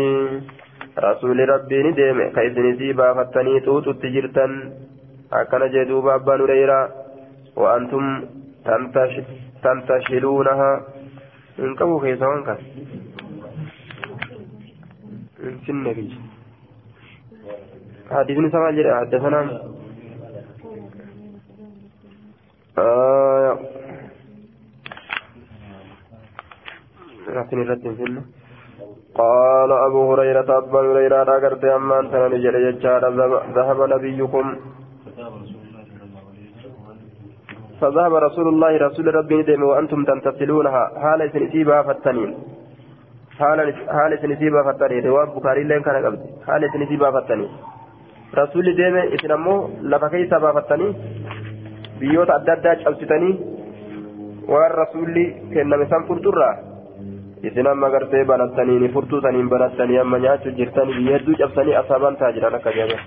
Ni deeme ka isinisii baafattanii xuuxutti jirtan akkana jee duuba abbaan hureyraa وأنتم تنتشلونها إن كبوا كيسا وانكا في النبي حديث سمع جرى حدثنا آه لكن الرد في النبي قال أبو هريرة أبا هريرة أغرت أما أنت نجل يجار ذهب نبيكم. فذهب رسول الله رسول ربي ندم وأنتم تمتثلونها حال سنسيبها فالتنين حال سنسيبها فالتنين رواب بخاري لين كان قبل حال سنسيبها فالتنين رسول ديم إسلامه لفكيسا بافتني بيوت أدى أبسطني والرسول كنا مسام فرطرة. Isin amma gartee banattanii furtuu saniin banattanii amma nyaachuu jirtanii biyya hedduu cabsanii asaabaan taa jiran akka jedhan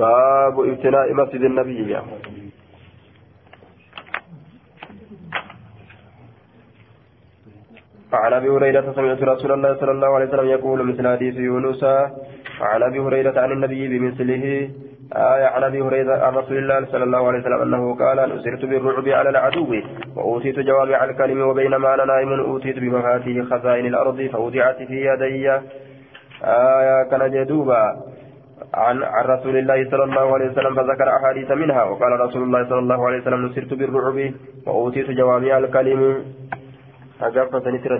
baabu ibtinaa'i masjidi nabiyyi عن ابي هريره سمعت رسول الله صلى الله عليه وسلم يقول مثل حديث يونس عن ابي هريره عن النبي بمثله آية عن أبي هريرة عن رسول الله صلى الله عليه وسلم أنه قال نسرت بالرعب على العدو وأوتيت جوامع الكلم وبينما أنا نائم أوتيت بمفاتيح خزائن الأرض فوضعت في يدي. آية كان جدوبا عن رسول الله صلى الله عليه وسلم فذكر أحاديث منها وقال رسول الله صلى الله عليه وسلم نسرت بالرعب وأوتيت جوامع الكلم. أجاب فسنسر